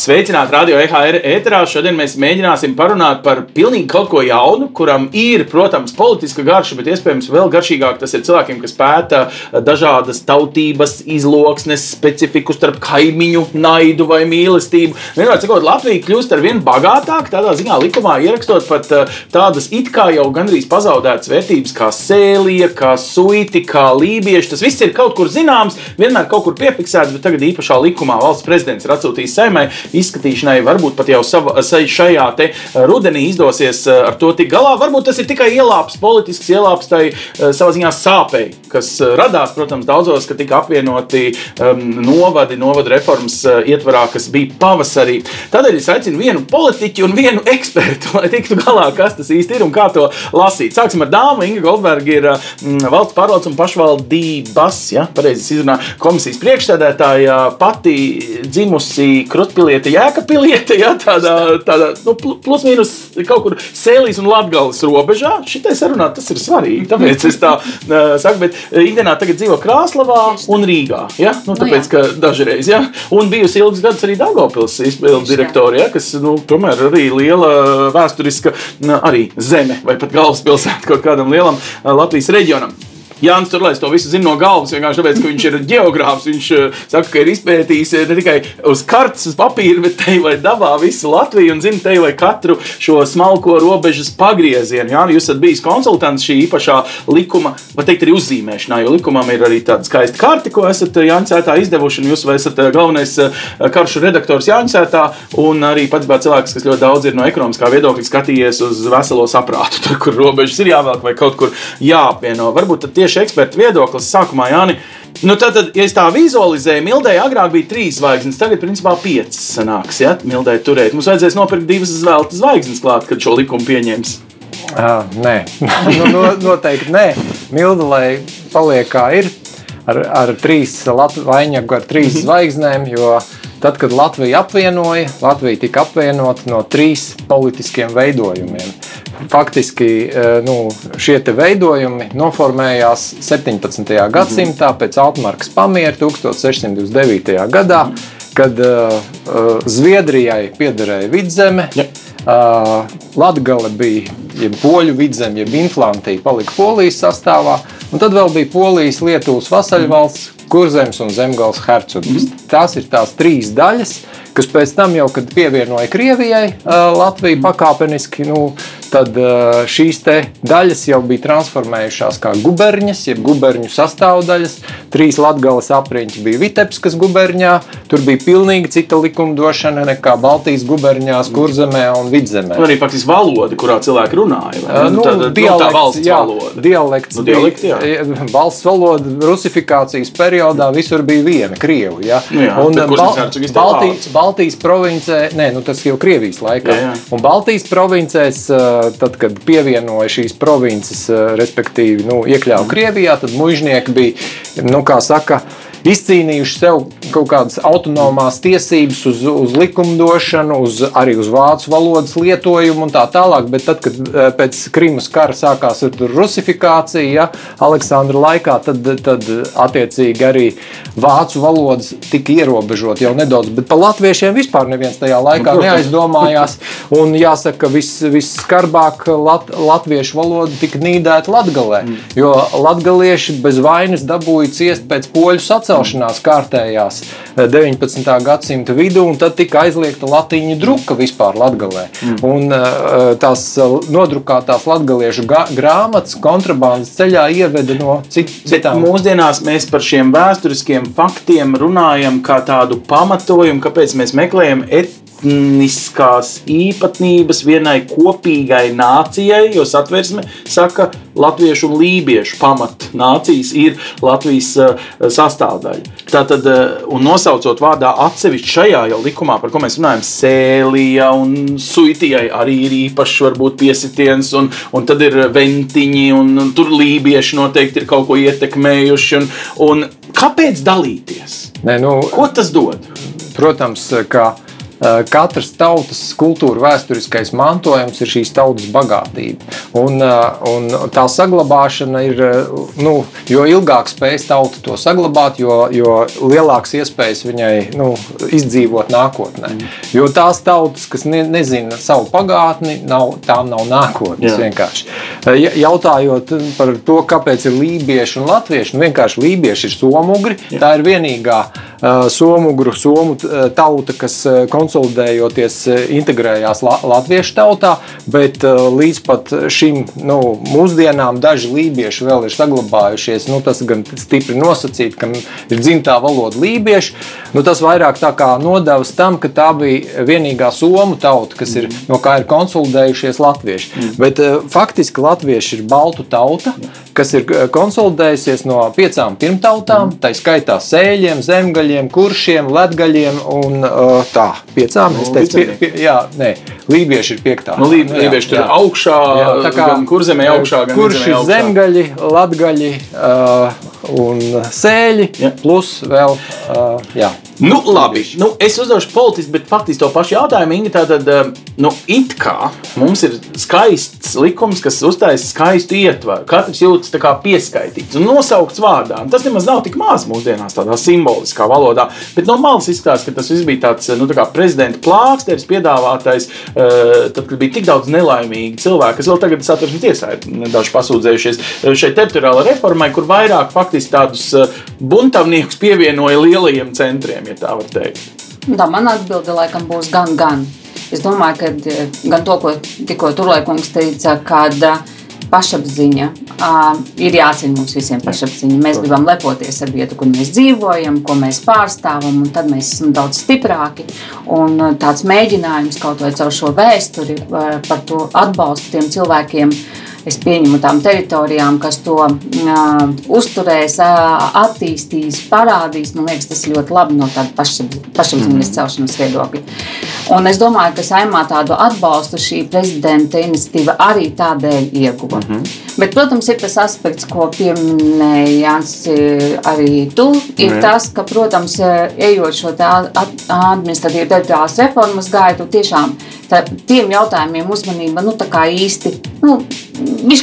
Sveicināti radio EHR ēterā. Šodien mēs mēģināsim parunāt par pilnīgi kaut ko jaunu, kuram ir, protams, politiska garša, bet iespējams vēl garšīgāk tas ir cilvēkiem, kas pēta dažādas tautības, izloksnes, specifiku starp kaimiņu, naidu vai mīlestību. Vienmēr sakot, Latvija kļūst ar vien bagātāka, tādā ziņā likumā ierakstot pat eh, tādas it kā jau gandrīz pazaudētas vērtības kā sēlija, kā suiti, kā lībieši. Tas viss ir kaut kur zināms, vienmēr kaut kur piefiksēts, bet tagad īpašā likumā valsts prezidents ir atsūtījis saimai izskatīšanai. Varbūt pat jau sava, šajā rudenī izdosies ar to tikt galā. Varbūt tas ir tikai ielāps, politisks ielāps tai savā ziņā sāpei, kas radās, protams, daudzos, ka tika apvienoti um, novadi, novadu reformas ietvarā, kas bija pavasarī. Tādēļ es aicinu vienu politiķu un vienu ekspertu, lai tiktu galā, kas tas īsti ir un kā to lasīt. Sāksim ar dāmu. Inga Goldberga ir mm, valsts pārvaldes un pašvaldības, ja pareizi izrunā, komisijas priekšsēdētāja, pati dzimusi Krustpilī pilieti, jēkapilieti, ja, tādā, tādā nu, plus mīnus kaut kur sēlīs un latgales robežā. Šitai sarunāt tas ir svarīgi, tāpēc es tā uh, saku, bet ikdienā tagad dzīvo Krāslavā un Rīgā, ja, nu, tāpēc, ka dažreiz, ja, un bijusi ilgus gadus arī Daugavpils izpildu direktori, ja, kas, nu, tomēr arī liela vēsturiska arī zeme vai pat galvaspilsēta kaut kādam lielam Latvijas reģionam. Jānis Turlais to visu zina no galvas. Vienkārši tāpēc, ka viņš ir geogrāfs. Viņš uh, saka, ka ir izpētījis eh, ne tikai uz kartes, uz papīra, bet te vai dabā visu Latviju un zina te vai katru šo smalko robežas pagriezienu. Jā, jūs esat bijis konsultants šī īpašā likuma, var teikt, arī uzzīmēšanā, jo likumam ir arī tāda skaista karte, ko esat eh, Jānis Cētā izdevuši. Jūs esat galvenais karšu redaktors Jānis Cētā un arī pats bija cilvēks, kas ļoti daudz ir no ekonomiskā viedokļa skatījies uz veselo saprātu, tur, kur robežas ir jāvelk vai kaut kur jāapvieno. Varbūt tieši tieši eksperta viedoklis sākumā, Jāni. Nu, tad, tad, ja es tā vizualizēju, Mildai agrāk bija trīs zvaigznes, tagad principā piecas sanāks. Ja? Mildai turēt. Mums vajadzēs nopirkt divas zelta zvaigznes klāt, kad šo likumu pieņems. Uh, nē, nu, no, noteikti nē. Milda, lai paliek kā ir, ar, ar trīs vainagu, ar trīs -hmm. zvaigznēm. Jo tad, kad Latvija apvienoja, Latvija tika apvienota no trīs politiskiem veidojumiem faktiski eh, nu, šie veidojumi noformējās 17. gadsimtā pēc Altmarkas pamiera 1629. gadā, kad uh, Zviedrijai piederēja vidzeme. Ja. Uh, Latvija bija jeb poļu vidzeme, jeb inflantija, palika polijas sastāvā. Un tad vēl bija polijas, Lietuvas vasaļvalsts, Kurzems un Zemgals hercogs. Mm. Tās ir tās trīs daļas, kas pēc tam jau, kad pievienoja Krievijai, Latviju pakāpeniski, nu, tad šīs daļas jau bija transformējušās kā guberņas, jeb guberņu sastāvdaļas. Trīs latgales apriņķi bija Vitebskas guberņā, tur bija pilnīgi cita likumdošana nekā Baltijas guberņās, Kurzemē un Vidzemē. Un arī faktiski valoda, kurā cilvēki runāja. Nu, tad, dialekts, nu, valsts jā, valoda. Dialekts, nu, dialekts, bija, valsts valoda rusifikācijas periodā visur bija viena, Krievu. Ja? Nu, jā, un Bal Baltijas, Baltijas provincē, nē, nu tas jau Krievijas laikā. Jā, jā. Un Baltijas provincēs, tad, kad pievienoja šīs provinces, respektīvi, nu, iekļāva Krievijā, tad mužnieki bija, nu, kā saka, izcīnījuši sev kaut kādas autonomās tiesības uz, uz likumdošanu, uz, arī uz vācu valodas lietojumu un tā tālāk. Bet tad, kad eh, pēc Krimas kara sākās rusifikācija, ja, Aleksandra laikā, tad, tad attiecīgi arī vācu valodas tika ierobežot jau nedaudz. Bet par latviešiem vispār neviens tajā laikā nu, neaizdomājās. Un jāsaka, ka vis, visskarbāk lat, latviešu valoda tika nīdēta latgalē, mm. jo latgalieši bez vainas dabūja ciest pēc poļu sacensībām sacelšanās kārtējās 19. Eh, gadsimta vidū, un tad tika aizliegta latīņu druka vispār Latvijā. Mm. Un eh, tās eh, nodrukātās latviešu grāmatas kontrabandas ceļā ieveda no cit, citām. Bet mūsdienās mēs par šiem vēsturiskiem faktiem runājam kā tādu pamatojumu, kāpēc mēs meklējam et etniskās īpatnības vienai kopīgai nācijai, jo satversme saka, latviešu un lībiešu pamatnācijas ir Latvijas uh, sastāvdaļa. Tātad, uh, un nosaucot vārdā atsevišķi šajā jau likumā, par ko mēs runājam, sēlija un suitijai arī ir īpašs varbūt piesitiens, un, un tad ir ventiņi, un, un tur lībieši noteikti ir kaut ko ietekmējuši. Un, un kāpēc dalīties? Nē, nu, ko tas dod? Protams, ka katras tautas kultūra vēsturiskais mantojums ir šīs tautas bagātība. Un, un tā saglabāšana ir, nu, jo ilgāk spējas tauta to saglabāt, jo, jo lielākas iespējas viņai nu, izdzīvot nākotnē. Mm. Jo tās tautas, kas ne, nezina savu pagātni, nav, tām nav nākotnes. Vienkārši. Jautājot par to, kāpēc ir lībieši un latvieši, nu, vienkārši lībieši ir somugri. Jā. Tā ir vienīgā somugru, somu tauta, kas konsolidējoties integrējās latviešu tautā, bet līdz pat šim nu, mūsdienām daži lībieši vēl ir saglabājušies. Nu, tas gan stipri nosacīt, ka ir dzimtā valoda lībieši. Nu, tas vairāk nodevs tam, ka tā bija vienīgā somu tauta, kas ir, no kā ir konsolidējušies latvieši. Mm. Bet faktiski latvieši ir baltu tauta, kas ir konsolidējusies no piecām pirmtautām, mm. tā skaitā sēļiem, zemgaļiem, kuršiem, latgaļiem un tā. Piecām, es teicu, pie, pie, jā, nē, lībieši ir piektā. Nu, lī, lībieši tur jā. augšā, jā, tā kā kurzemē augšā, gan kurš ir zemgaļi, latgaļi uh, un sēļi, jā. plus vēl, uh, jā. Nu, labi, nu, es uzdošu politiski, bet faktiski to pašu jautājumu. Inga, tātad, nu, it kā mums ir skaists likums, kas uztaisa skaistu ietvaru. Katrs jūtas pieskaitīts un nosaukts vārdā. Un tas nemaz nav tik maz mūsdienās, tādā simboliskā valodā. Bet no malas izskatās, ka tas viss bija tāds nu, tā prezidenta plāksteris, piedāvātais, tad, kad bija tik daudz nelaimīgi cilvēki, kas vēl tagad satversmes tiesā ir nedaudz pasūdzējušies šai teritoriālajai reformai, kur vairāk faktiski tādus buntavniekus pievienoja lielajiem centriem ja tā var teikt? Tā man atbilde laikam būs gan, gan. Es domāju, ka eh, gan to, ko tikko Turlaikungs teica, kad eh, pašapziņa uh, ir jācīna mums visiem pašapziņa. Mēs gribam lepoties ar vietu, kur mēs dzīvojam, ko mēs pārstāvam, un tad mēs esam daudz stiprāki. Un tāds mēģinājums kaut vai caur šo vēsturi par to atbalstu tiem cilvēkiem. Uh, es pieņemu tām teritorijām, kas to uh, uzturēs, uh, attīstīs, parādīs. Man liekas, tas ļoti labi no tāda pašapziņas mm. celšanas viedokļa. Un es domāju, ka saimā tādu atbalstu šī prezidenta iniciatīva arī tādēļ ieguva. Mm -hmm. Bet, protams, ir tas aspekts, ko pieminēja Jānis, arī tu. Ir mm. tas, ka, protams, ejot šo administratīvu teritoriālās reformas gaitu, tiešām tā, tiem jautājumiem uzmanība nu, īsti nu,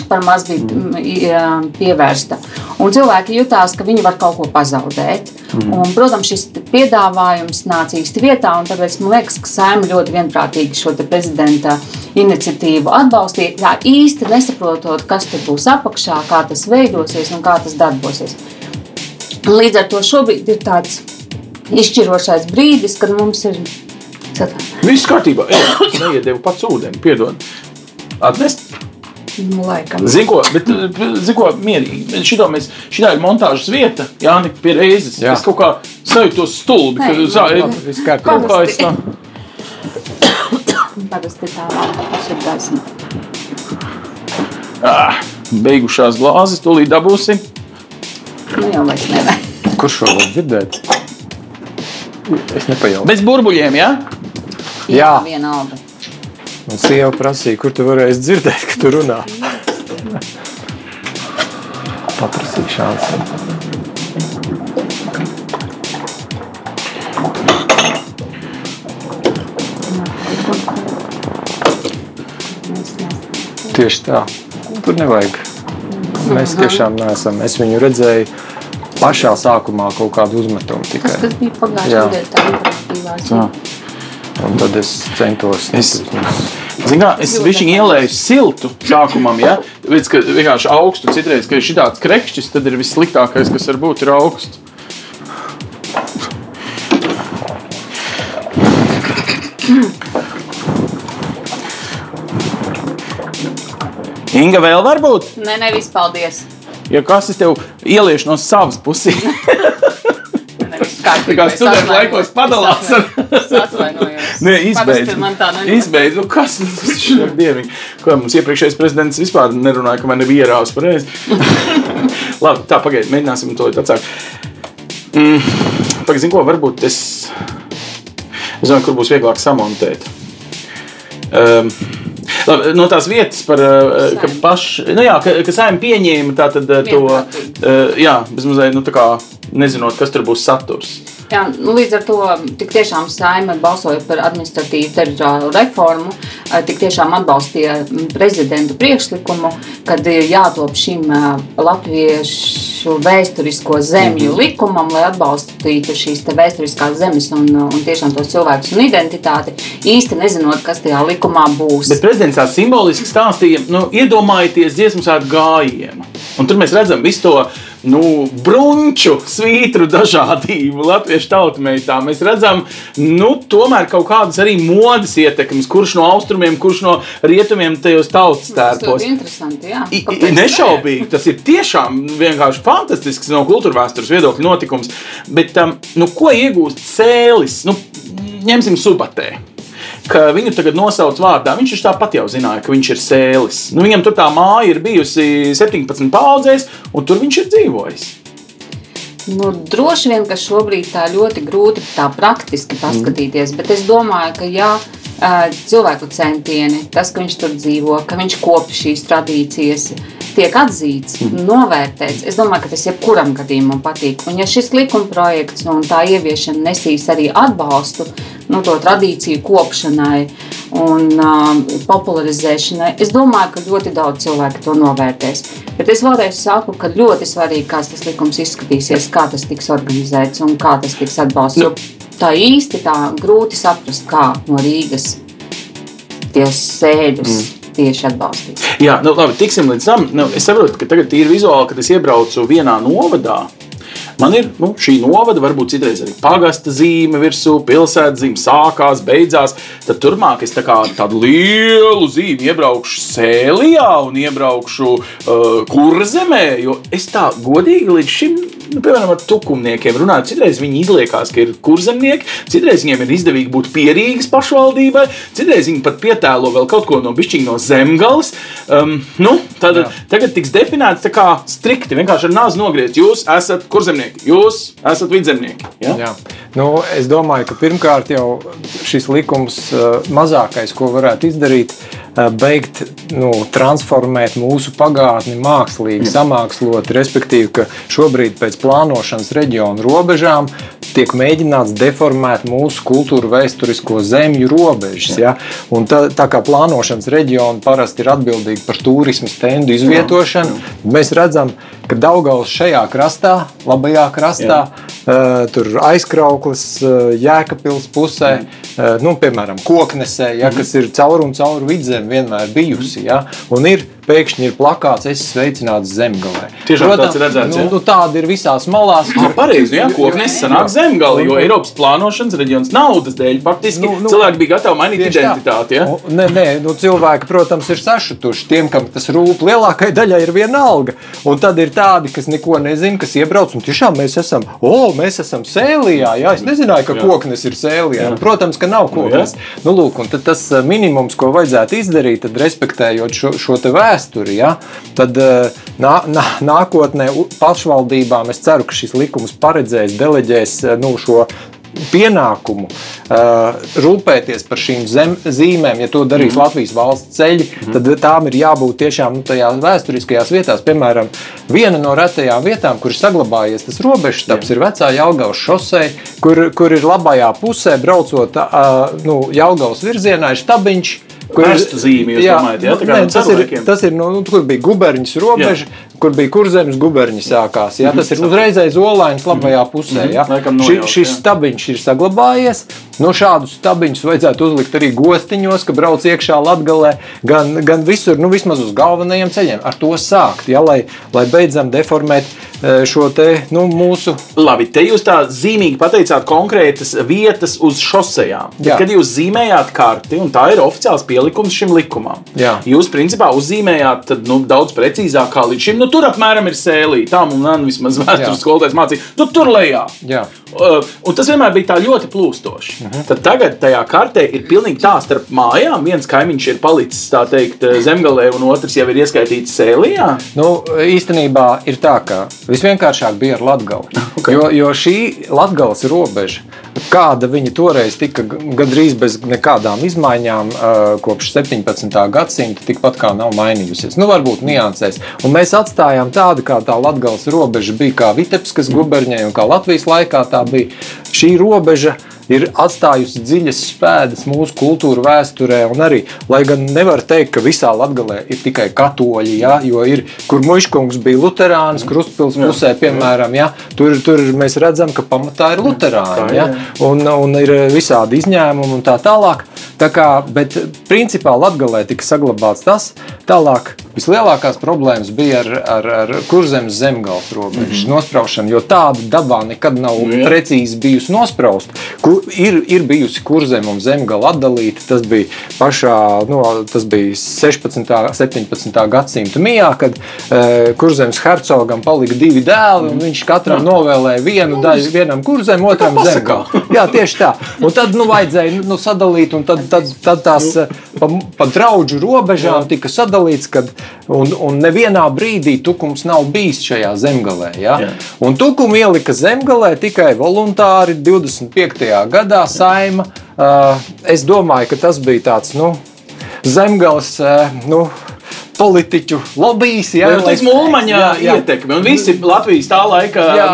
par maz bija mm. pievērsta. Un cilvēki jutās, ka viņi var kaut ko pazaudēt. Mm. Un, protams, šis piedāvājums nāca īsti vietā, un tāpēc man liekas, ka Sēma ļoti vienprātīgi šo prezidenta iniciatīvu atbalstīja. Jā, īsti nesaprotot, kas tur būs apakšā, kā tas veidosies un kā tas darbosies. Līdz ar to šobrīd ir tāds izšķirošais brīdis, kad mums ir Viss kārtībā. Es neiedevu pats ūdeni, piedod. Atnest? Nu, Zinu, ko, bet, zin ko, mierīgi. Šitā, mēs, šitā ir montāžas vieta, Jāni, pie reizes. Jā. Es kaut kā sajūtu stulbi, ka zā, viss kārtībā. Kaut kā es tā. Parasti tā tas ir gaisma. Ah, beigušās glāzes, tūlīt dabūsim. Nu jau vairs nevajag. Kurš šo var dzirdēt? Es nepajautāju. Bez burbuļiem, jā? Ja? Jā, vienalga. Man sieva prasīja, kur tu varēsi dzirdēt, ka tu runā. Paprasīju šāds. Tieši tā. Tur nevajag. Mēs tiešām neesam. Es viņu redzēju pašā sākumā kaut kādu uzmetumu. Tikai. Tas, kas bija pagājušajā nedēļā, tā interaktīvā. Un tad es centos. Es, kā, es viņu ielēju siltu sākumam, ja Tāpēc, ka vienkārši augstu citreiz, ka ir šāds krekšķis, tad ir vissliktākais, kas var būt, ir augsts. Inga vēl var būt? Nē, nevis paldies. Ja kas es tev ieliešu no savas puses? Tā kā studentu laikos padalās ar Nē, izbeidz. Izbeidz. Nu, kas tas ir? Dievīgi. Ko mums iepriekšējais prezidents vispār nerunāja, ka man nebija ierāvis pareizi. Labi, tā pagaidi, mēģināsim to atsākt. Mm, Pagaid, zinu ko, varbūt es... Es zinu, kur būs vieglāk samontēt. Um, Labi, no tās vietas, par, uh, ka paši, nu jā, ka, ka saimē pieņēma tātad uh, to, jā, bezmazliet, nu tā kā nezinot, kas tur būs saturs. Jā, nu, līdz ar to tik tiešām saima balsoja par administratīvu teritoriālu reformu, tik tiešām atbalstīja prezidenta priekšlikumu, kad ir jātop šim latviešu vēsturisko zemju mhm. likumam, lai atbalstītu šīs vēsturiskās zemes un, un tiešām tos cilvēkus un identitāti, īsti nezinot, kas tajā likumā būs. Bet prezidents tā simboliski stāstīja, nu, iedomājieties dziesmu svētku gājienu. Un tur mēs redzam visu to nu, brunču, svītru dažādību latviešu tautsmeitā. Mēs redzam, nu, tomēr kaut kādas arī modes ietekmes, kurš no austrumiem, kurš no rietumiem tajos tautas tērpos. Tas ir interesanti, jā. I, nešaubīgi, tas ir tiešām vienkārši fantastisks no kultūra vēstures viedokļa notikums. Bet, um, nu, ko iegūst cēlis? Nu, ņemsim subatē ka viņu tagad nosauc vārdā. Viņš tāpat jau zināja, ka viņš ir sēlis. Nu, viņam tur tā māja ir bijusi 17 paudzēs, un tur viņš ir dzīvojis. Nu, droši vien, ka šobrīd tā ļoti grūti tā praktiski paskatīties, mm. bet es domāju, ka jā, cilvēku centieni, tas, ka viņš tur dzīvo, ka viņš kopja šīs tradīcijas, tiek atzīts, mm. novērtēts. Es domāju, ka tas jebkuram gadījumam patīk. Un ja šis likuma projekts un tā ieviešana nesīs arī atbalstu, nu, to tradīciju kopšanai un uh, popularizēšanai. Es domāju, ka ļoti daudz cilvēku to novērtēs. Bet es vēlreiz saku, ka ļoti svarīgi, kā tas likums izskatīsies, kā tas tiks organizēts un kā tas tiks atbalstīts. Nu. Tā īsti tā grūti saprast, kā no Rīgas tos sēļus. Mm tieši atbalstīt. Jā, nu, labi, tiksim līdz tam. Nu, es saprotu, ka tagad ir vizuāli, kad es iebraucu vienā novadā. Man ir nu, šī novada, varbūt citreiz arī pagasta zīme virsū, pilsētas zīme sākās, beidzās. Tad turpmāk es tā kā tādu lielu zīmi iebraukšu Sēlijā un iebraukšu uh, Kurzemē, jo es tā godīgi līdz šim nu, piemēram, ar tukumniekiem runājot, citreiz viņi izliekās, ka ir kurzemnieki, citreiz viņiem ir izdevīgi būt pierīgas pašvaldībai, citreiz viņi pat pietēlo vēl kaut ko no bišķiņa no zemgales. Um, nu, tad, tagad tiks definēts tā kā strikti, vienkārši ar nāzi nogriezt. Jūs esat kurzemnieki, jūs esat vidzemnieki. Ja? Jā. Nu, es domāju, ka pirmkārt jau šis likums uh, mazākais, ko varētu izdarīt, ir beigt nu, transformēt mūsu pagātni mākslīgi, samākslot. Respektīvi, ka šobrīd pēc plānošanas reģionu robežām tiek mēģināts deformēt mūsu kultūru vēsturisko zemju robežas. Ja? Un tā, tā kā plānošanas reģioni parasti ir atbildīgi par turismu stendu izvietošanu, mēs redzam, ka Daugaus šajā krastā, labajā krastā, uh, tur aizkrauklis, uh, jēkapils pusē, uh, nu, piemēram, koknesē, ja, kas ir caur un caur vidzem vienmēr bijusi. Ja, un ir pēkšņi ir plakāts, es sveicināts zemgalē. Tiešām Protams, tāds ir redzēts. Nu, nu, tāda ir visās malās. Jā, pareizi, jā, koknes sanāk zemgalē, jo Eiropas plānošanas reģions naudas dēļ faktiski nu, nu, cilvēki bija gatavi mainīt identitāti. Ja? Nē, nē, nu, cilvēki, protams, ir sašutuši. Tiem, kam tas rūp, lielākai daļai ir viena alga. Un tad ir tādi, kas neko nezina, kas iebrauc un tiešām mēs esam, o, mēs esam sēlijā. Jā, es nezināju, ka jā. koknes ir sēlijā. Jā. Protams, ka nav koknes. Nu, lūk, un tas eh, minimums, ko vajadzētu izdarīt, tad respektējot šo, šo te vēsturi vēsturi, ja, tad eh, nā, nā, nākotnē pašvaldībām es ceru, ka šis likums paredzēs, deleģēs eh, nu, šo pienākumu uh, rūpēties par šīm zem, zīmēm, ja to darīs mm. Latvijas valsts ceļi, mm. tad tām ir jābūt tiešām nu, tajās vēsturiskajās vietās. Piemēram, viena no retajām vietām, kur ir saglabājies tas robežstabs, ir vecā Jālgavas šosei, kur, kur ir labajā pusē braucot uh, nu, Jālgavas virzienā, ir stabiņš Kur ir zīme, jūs jā, domājat, ja? tā kā ne, tas, ir, tas ir, nu, kur bija guberņas robeža, jā. kur bija kurzemes guberņi sākās. Jā, tas ir uzreizēji olaiņas labajā pusē. Jā. Ši, šis stabiņš ir saglabājies. No šādus stabiņus vajadzētu uzlikt arī gostiņos, ka brauc iekšā latgalē, gan, gan visur, nu vismaz uz galvenajiem ceļiem. Ar to sākt, ja, lai, lai beidzam deformēt e, šo te, nu, mūsu. Labi, te jūs tā zīmīgi pateicāt konkrētas vietas uz šosejām. Kad jūs zīmējāt karti, un tā ir oficiāls pielikums šim likumam. Jā. Jūs, principā, uzzīmējāt tad, nu, daudz precīzāk kā līdz šim. Nu, tur apmēram ir sēlī. Tā mums vismaz vēstures skolotājs mācīja. Nu, tur lejā. Jā. Uh, un tas vienmēr bija tā ļoti plūstoši. -huh. tad tagad tajā kartē ir pilnīgi tā starp mājām. Viens kaimiņš ir palicis teikt, zemgalē, un otrs jau ir ieskaitīts sēlijā. Nu, īstenībā ir tā, ka visvienkāršāk bija ar Latviju. Okay. Jo, jo šī Latvijas robeža, kāda viņa toreiz tika gandrīz bez nekādām izmaiņām, kopš 17. gadsimta, tikpat kā nav mainījusies. Nu, varbūt niansēs. Un mēs atstājām tādu, kā tā Latvijas robeža bija, kā Vitebiskas guberņai un kā Latvijas laikā tā bija. Šī robeža ir atstājusi dziļas pēdas mūsu kultūra vēsturē. Arī, lai gan nevar teikt, ka visā Latvijā ir tikai katoļi, ja, jo ir, kur muškungs bija luterāns, krustpils pusē, piemēram, ja, tur, tur mēs redzam, ka pamatā ir luterāni. Ja, un, un ir visādi izņēmumi un tā tālāk. Tā kā, bet principā Latvijā tika saglabāts tas, tālāk vislielākās problēmas bija ar, ar, ar kurzemes zemgājas robežas mm -hmm. nospraušanu, jo tāda dabā nekad nav nu, jā. precīzi bijusi nosprausta. Kur, ir, ir bijusi kurzeme un zemgala atdalīta. Tas bija pašā, nu, tas bija 16. un 17. gadsimta mijā, kad uh, kurzemes hercogam palika divi dēli, un viņš katram jā. novēlēja vienu daļu, vienam kurzem, otram nu, zemgala. Jā, tieši tā. Un tad nu, vajadzēja nu, sadalīt, un tad, tad, tad tās nu. pa, pa draudžu robežām jā. tika sadalīts, kad Un, un nevienā brīdī tukums nav bijis šajā zemgalē. Ja? Jā. Un tukumu ielika zemgalē tikai voluntāri 25. gadā saima. Uh, es domāju, ka tas bija tāds nu, zemgales. Uh, nu, politiķu lobbyis. Jā, jau tādā mūmaņa ietekme. Un visi Latvijas tā laika jā.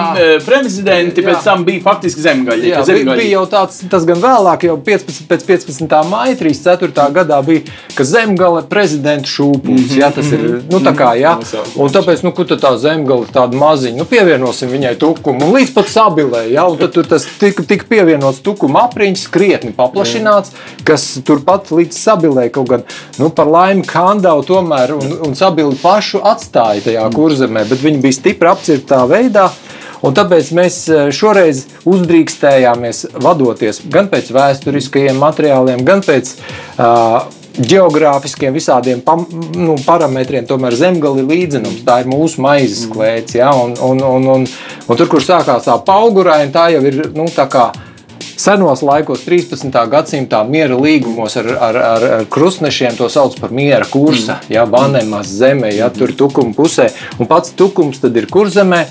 prezidenti jā. pēc tam bija faktiski zemgaļi. Jā, zemgaļi. bija jau tāds, tas gan vēlāk, jau 15, pēc 15. maija 34. gadā bija, ka zemgale prezidenta šūpulis. Mm -hmm, jā, tas ir, mhm, nu tā kā, jā. Mhm. Un tāpēc, nu, kur tā zemgale tāda maziņa, nu, pievienosim viņai tukumu. Un līdz pat sabilē, jā, un tad tur tas tika tik pievienots tukuma apriņķis, krietni paplašināts, kas turpat līdz sabilē kaut gan, nu, par laimi Kandau tomēr un, un Sabili pašu atstāja tajā kurzemē, bet viņi bija stipri apcirptā veidā. Un tāpēc mēs e, šoreiz uzdrīkstējāmies vadoties gan pēc vēsturiskajiem materiāliem, gan pēc uh, geogrāfiskiem visādiem pam, nu, parametriem, tomēr zemgale ir līdzenums. Tā ir mūsu maizes klēts. Ja? Un, un, un, un, un tur, kur sākās tā pauguraina, tā jau ir nu, tā kā Senos laikos, 13. gadsimtā, miera līgumos ar, ar, ar, ar krustnešiem to sauc par miera kursa, mm. ja Vanemas zeme, ja tur tukuma pusē. Un pats tukums tad ir kurzemē.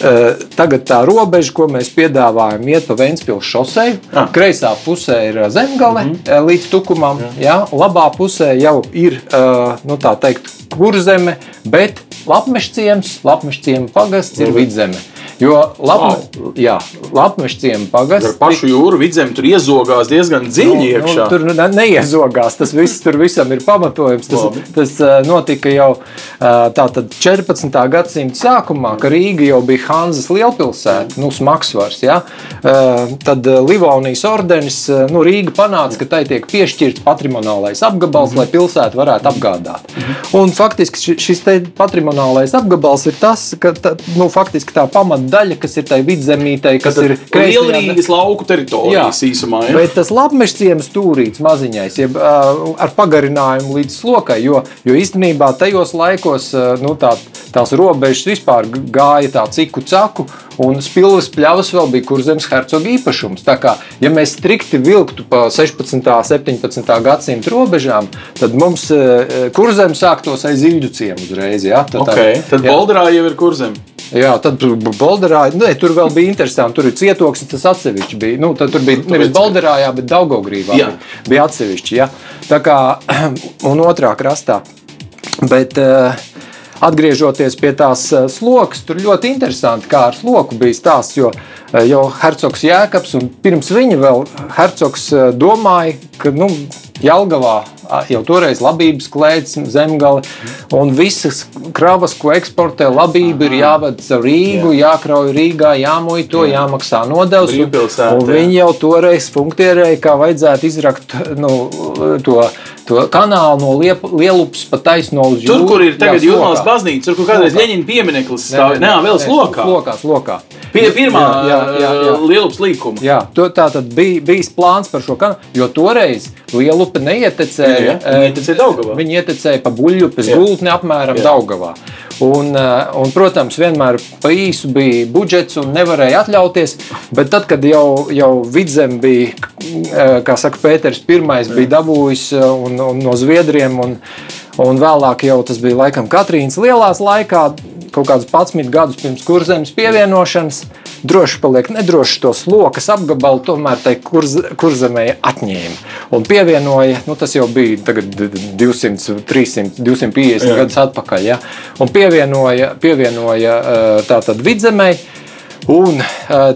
Eh, tagad tā robeža, ko mēs piedāvājam, iet pa Vēncpilsnes šosei. Ah. Kreisā pusē ir zemgale mm -hmm. līdz tukumam, Jā. Ja? labā pusē jau ir eh, nu, teikt, kurzeme, bet Lapmešciems, Lapmešciems pagasts ir vidzeme. Jo Latvijas pagasts ar pašu jūru vidzemi tur iezogās diezgan dziļi nu, iekšā. Nu, tur ne, neiezogās, tas viss tur visam ir pamatojums. Tas, Labi. tas notika jau tātad 14. gadsimta sākumā, kad Rīga jau bija Hanzas lielpilsēta, nu, smagsvars. Ja? Tad Livonijas ordenis, nu, Rīga panāca, ka tai tiek piešķirts patrimoniālais apgabals, lai pilsētu varētu apgādāt. -hmm. Un faktiski šis patrimoniālais apgabals ir tas, ka tā, nu, faktiski tā pamat daļa, kas ir tai vidzemītei, kas Tad ir Lielrīgas lauku teritorijas jā, īsumā. Ja? Bet tas lapmešciems stūrīts maziņais, jeb uh, ar pagarinājumu līdz slokai, jo, jo īstenībā tajos laikos uh, nu, tā, tās robežas vispār gāja tā ciku caku, un spilves pļavas vēl bija kurzemes hercoga īpašums. Tā kā, ja mēs strikti vilktu pa 16. un 17. gadsimta robežām, tad mums uh, kurzemes sāktos aiz Ilģu ciemu uzreiz. Ja? Tad, okay. tad Bolderā jau ir kurzeme. Jā, tad Bolderā, ne, tur vēl bija interesanti. Tur ir cietoksnis, tas atsevišķi bija. Nu, tur bija nevis Bolderā, jā, bet Daugogrīvā jā. bija atsevišķi. Jā. Tā kā un otrā krastā. Bet, uh, Atgriežoties pie tās eh, sloks, tur ļoti interesanti, kā ar sloku bija stāsts. Jo eh, jau hercogs Jēkabs un pirms viņa vēl hercogs domāja, ka nu, Jelgavā jau toreiz labības klēts, zemgale, un visas kravas, ko eksportē labība, ir jāved caur Rīgu, jā. jākrauj Rīgā, jāmuito, jā. jāmaksā nodevs. Un, un viņi jau toreiz funktierēja, kā vajadzētu izrakt nu, to kanālu no liep, Lielupas pa taisno uz jūru. Tur, kur ir tagad Jūrmālas baznīca, tur, kur kādreiz Ļeņina piemineklis stāv, nē, nē, vēl slokā. Slokā, slokā. Pie pirmā jā, jā, jā. Lielupas līkuma. Jā, to, tā tad bija bijis plāns par šo kanālu, jo toreiz Lielupa neietecēja. Jā, jā. Viņi ietecēja Daugavā. Viņi ietecēja pa buļļupes gultni apmēram jā. Daugavā. Un, un, protams, vienmēr pa īsu bija budžets un nevarēja atļauties. Bet tad, kad jau, jau vidzem bija, kā saka, Pēters I bija dabūjis un, un no Zviedriem, un, un vēlāk jau tas bija laikam Katrīnas lielās laikā, kaut kādus 11 gadus pirms kurzemes pievienošanas. Droši paliek nedroši to slokas apgabalu, tomēr tai kurz, kurzemē atņēma. Un pievienoja, nu, tas jau bija 200, 300, 250 Jā. gadus atpakaļ. Ja? Un pievienoja, pievienoja tātad vidzemē. Un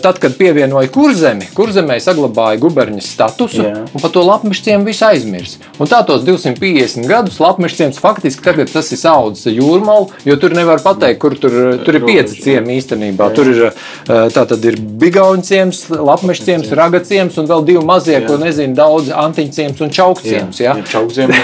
tad, kad pievienoja kurzemi, kurzemē saglabāja guberņas statusu, Jā. un par to lapmešiem visu aizmirst. Un tā tos 250 gadus lapmešiem faktiski tagad tas ir audzis jūrmālu, jo tur nevar pateikt, kur tur, tur ir pieci ciemi īstenībā. Jā. Tur ir, ir bigauņciems, lapmešciems, ragaciems un vēl divi mazie, Jā. ko nezinu, daudz antiņciems un čaukciems. Jā, jā. čaukciem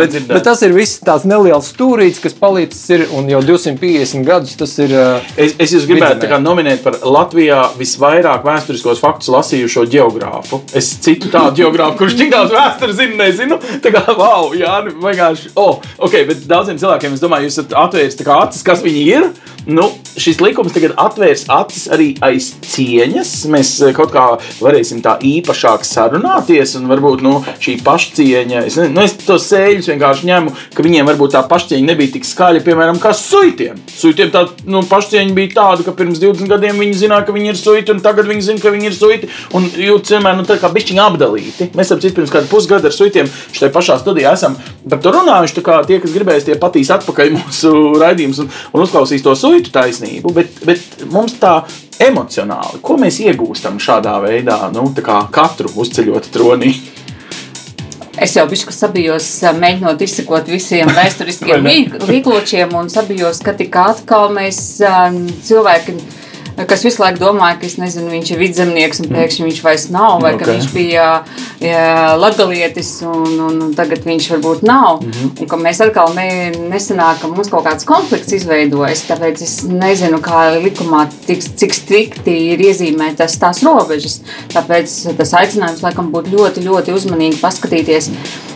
bet, bet tas ir viss tāds neliels stūrīts, kas palicis ir, un jau 250 gadus tas ir. Es, es jūs gribētu kā nominēt par Latvijā visvairāk vēsturiskos faktus lasījušo geogrāfu. Es citu tādu geogrāfu, kurš tik daudz vēstures zina, nezinu. Tā kā, wow, jā, vienkārši, oh, ok, bet daudziem cilvēkiem, es domāju, jūs esat atvēris acis, kas viņi ir. Nu, šis likums tagad atvērs acis arī aiz cieņas. Mēs eh, kaut kā varēsim tā īpašāk sarunāties, un varbūt nu, šī pašcieņa, es, nu, es tos sēļus vienkārši ņemu, ka viņiem varbūt tā pašcieņa nebija tik skaļa, piemēram, kā suitiem. Suitiem tā nu, pašcieņa bija tāda, ka pirms 20 gadiem viņi zināja, ka viņi ir suiti, un tagad viņi zina, ka viņi ir suiti. Un jūt vienmēr nu, tā kā bišķiņi apdalīti. Mēs ap citu pirms kādu pusgadu ar suitiem šai pašā studijā esam par to runājuši. Kā tie, kas gribēs, tie patīs atpakaļ mūsu raidījumus un, un uzklausīs to suitu taisnību. Bet, bet mums tā emocionāli, ko mēs iegūstam šādā veidā, nu, kā katru uzceļot tronī. Es jau biju sabijos, mēģinot izsekot visiem vēsturiskiem līkločiem, un sabijos, ka tik atkal mēs cilvēki kas visu laiku domāja, ka nezinu, viņš ir vidzemnieks un pēkšņi viņš vairs nav, vai okay. ka viņš bija latgalietis un, un, tagad viņš varbūt nav. Mm -hmm. Un ka mēs atkal ne, nesanāk, ka mums kaut kāds konflikts izveidojas, tāpēc es nezinu, kā likumā tik, cik strikti ir iezīmētas tās robežas. Tāpēc tas aicinājums laikam būtu ļoti, ļoti uzmanīgi paskatīties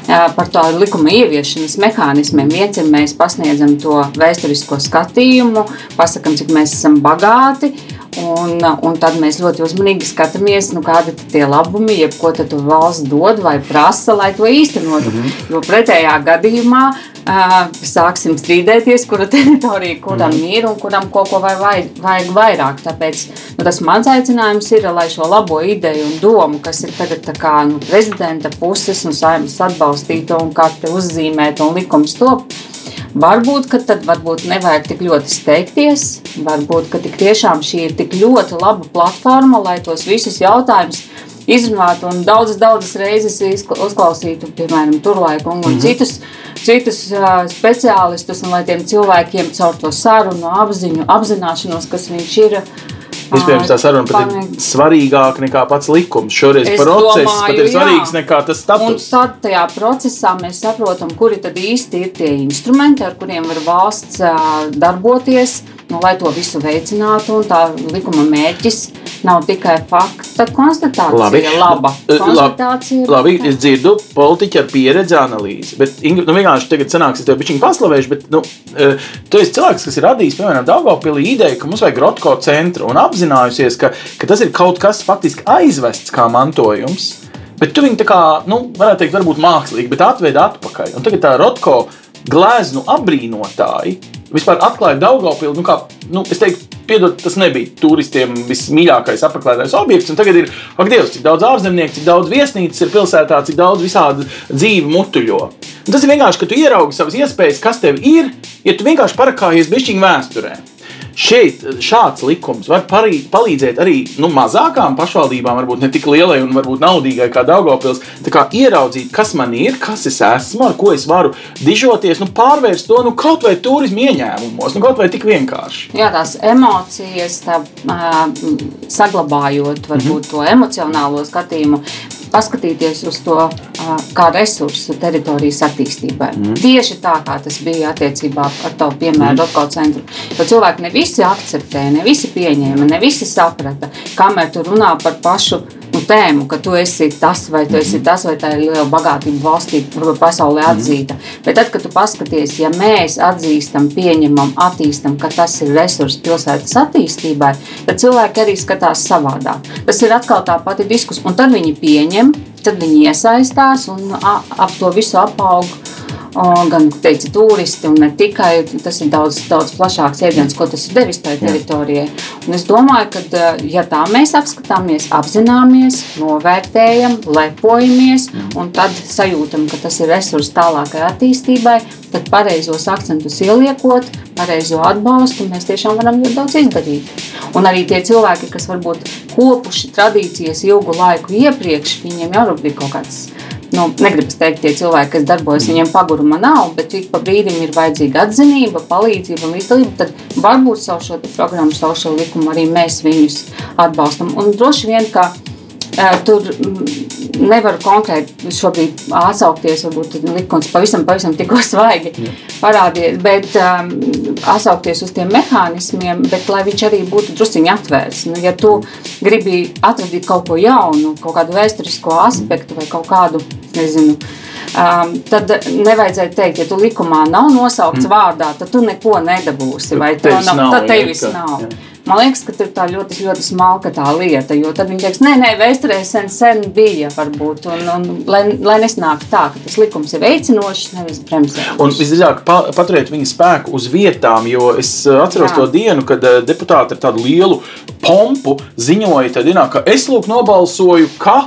par tādu likuma ieviešanas mehānismiem. Viens ir mēs pasniedzam to vēsturisko skatījumu, pasakām, cik mēs esam bagāti. Un, un tad mēs ļoti uzmanīgi skatāmies, nu, kādi ir tie labumi, jeb ko valsts dod vai prasa, lai to īstenotu. Mm -hmm. Jo pretējā gadījumā sāksim strīdēties, kura teritorija kuram mm ir un kuram kaut ko vajag, vajag vairāk. Tāpēc nu, tas mans aicinājums ir, lai šo labo ideju un domu, kas ir tagad kā, nu, prezidenta puses un saimnes atbalstīta un kā te uzzīmēta un likums top Varbūt, ka tad varbūt nevajag tik ļoti steigties, varbūt, ka tik tiešām šī ir tik ļoti laba platforma, lai tos visus jautājumus izrunātu un daudzas, daudzas reizes uzklausītu, piemēram, turlaiku un, un mm -hmm. citus, citus uh, speciālistus, un lai tiem cilvēkiem caur to sarunu, apziņu, apzināšanos, kas viņš ir, uh, Iespējams, tā saruna pat ir svarīgāka nekā pats likums. Šoreiz es process domāju, pat ir svarīgs jā. nekā tas status. Un tad tajā procesā mēs saprotam, kuri tad īsti ir tie instrumenti, ar kuriem var valsts darboties nu, lai to visu veicinātu. Tā likuma mērķis nav tikai fakta konstatācija, labi. laba konstatācija. Labi, labi, es dzirdu politiķu ar pieredzi analīzi. Bet, Ingrid, nu, vienkārši tagad sanāks, es tev bišķiņu paslavēšu, bet, nu, tu esi cilvēks, kas ir radījis, piemēram, Daugavpilī ideju, ka mums vajag Rotko centru un apzinājusies, ka, ka tas ir kaut kas faktiski aizvests kā mantojums. Bet tu viņu tā kā, nu, varētu teikt, varbūt mākslīgi, bet atvedi atpakaļ. Un tagad tā Rotko gleznu apbrīnotāji vispār atklāja Daugopilu. Nu, kā, nu, es teiktu, piedod, tas nebija turistiem vismīļākais apmeklētais objekts. Tagad ir, ak, Dievs, cik daudz ārzemnieku, cik daudz viesnīcas ir pilsētā, cik daudz visādi dzīvi mutuļo. Un tas ir vienkārši, ka tu ieraugi savas iespējas, kas tev ir, ja tu vienkārši parakājies bišķiņu vēsturē šeit šāds likums var parī, palīdzēt arī nu, mazākām pašvaldībām, varbūt ne tik lielai un varbūt naudīgai kā Daugopils, kā ieraudzīt, kas man ir, kas es esmu, ar ko es varu dižoties, nu, pārvērst to nu, kaut vai turismu ieņēmumos, nu, kaut vai tik vienkārši. Jā, tās emocijas, tā, uh, saglabājot varbūt mm -hmm. to emocionālo skatījumu, paskatīties uz to kā resursu teritorijas attīstībai. Mm. Tieši tā, kā tas bija attiecībā ar to piemēru mm. Dotko centru. Jo cilvēki ne visi akceptēja, ne visi pieņēma, ne visi saprata, kamēr tu runā par pašu nu, tēmu, ka tu esi tas vai tu esi tas, vai tā ir liela bagātība valstī, pasaulē mhm. atzīta. Mm. Bet tad, kad tu paskaties, ja mēs atzīstam, pieņemam, attīstam, ka tas ir resurs pilsētas attīstībai, tad cilvēki arī skatās savādāk. Tas ir atkal tā pati diskusija, un tad viņi pieņem, tad viņi iesaistās un ap to visu apaug. Gan teica, turisti, un ne tikai tas ir daudz, daudz plašāks jēdziens, ko tas ir devis tajā teritorijai. Un es domāju, ka ja tā mēs apskatāmies, apzināmies, novērtējam, lepojamies un tad sajūtam, ka tas ir resurs tālākai attīstībai, tad pareizos akcentus ieliekot, pareizo atbalstu, mēs tiešām varam ļoti daudz izdarīt. Un arī tie cilvēki, kas varbūt kopuši tradīcijas ilgu laiku iepriekš, viņiem jau ir kaut kāds nu, negribas teikt, tie cilvēki, kas darbojas, mm. viņiem paguruma nav, bet ik pa brīdim ir vajadzīga atzinība, palīdzība un līdzdalība. Tad varbūt savu šo programmu, savu šo likumu arī mēs viņus atbalstam. Un droši vien, ka Tur nevaru konkrēti šobrīd atsaukties, varbūt likums pavisam, pavisam tikko svaigi parādījies, bet um, atsaukties uz tiem mehānismiem, bet lai viņš arī būtu drusciņi atvērts. Nu, ja tu gribi atradīt kaut ko jaunu, kaut kādu vēsturisko aspektu vai kaut kādu, nezinu, Um, tad nevajadzēja teikt, ja tu likumā nav nosaukts mm. vārdā, tad tu neko nedabūsi. Vai tev nav, nav, tad tevis nav. Jā. Man liekas, ka tā ir ļoti, ļoti smalka tā lieta, jo tad viņi teiks, nē, nē, vēsturē sen, sen bija, varbūt, un, un lai, lai nesnāk tā, ka tas likums ir veicinošs, nevis bremzējošs. Un visdrīzāk pa, paturiet viņa spēku uz vietām, jo es uh, atceros Jā. to dienu, kad uh, deputāti ar tādu lielu pompu ziņoja, tad, ka es lūk nobalsoju, ka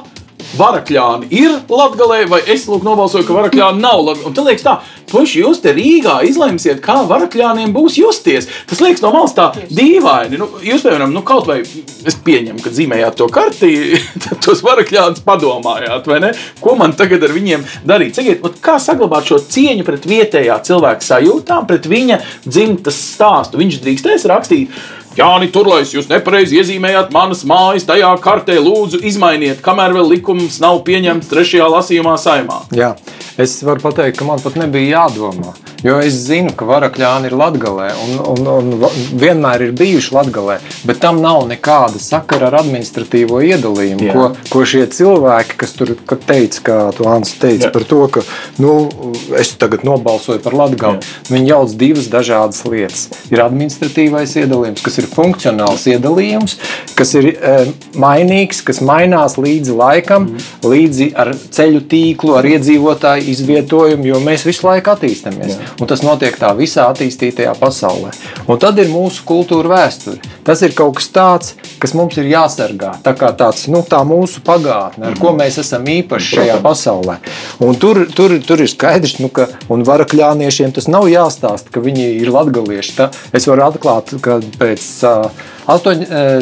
Varakļāni ir latgalē, vai es lūk nobalsoju, ka varakļāni nav. Un tad liekas tā, puiši, jūs te Rīgā izlemsiet, kā varakļāniem būs justies. Tas liekas no malas tā dīvaini. Nu, jūs, piemēram, nu, kaut vai es pieņemu, ka zīmējāt to kartī, tad tos varakļānus padomājāt, vai ne? Ko man tagad ar viņiem darīt? Sakiet, kā saglabāt šo cieņu pret vietējā cilvēka sajūtām, pret viņa dzimtas stāstu? Viņš drīkstēs rakstīt Jāni Turlais, jūs nepareizi iezīmējāt manas mājas tajā kartē. Lūdzu, izmainiet, kamēr vēl likums nav pieņemts trešajā lasījumā saimā. Jā, es varu pateikt, ka man pat nebija jādomā. Jo es zinu, ka varakļāni ir latgalē un, un, un vienmēr ir bijuši latgalē, bet tam nav nekāda sakara ar administratīvo iedalījumu. Jā. Ko, ko šie cilvēki, kas tur teica, kā tu Ants teica, Jā. par to, ka nu, es tagad nobalsoju par latgali, viņi jauc divas dažādas lietas. Ir administratīvais iedalījums, kas ir funkcionāls iedalījums, kas ir e, mainīgs, kas mainās līdzi laikam, mm. līdzi ar ceļu tīklu, ar iedzīvotāju izvietojumu, jo mēs visu laiku attīstāmies. Jā. Un tas notiek tā visā attīstītajā pasaulē. Un tad ir mūsu kultūra vēsture. Tas ir kaut kas tāds, kas mums ir jāsargā. Tā kā tāds, nu, tā mūsu pagātne, ar ko mēs esam īpaši šajā pasaulē. Un tur, tur, tur ir skaidrs, nu, ka varakļāniešiem tas nav jāstāsta, ka viņi ir latgalieši. Tā, es varu atklāt, ka pēc uh, Astoņ,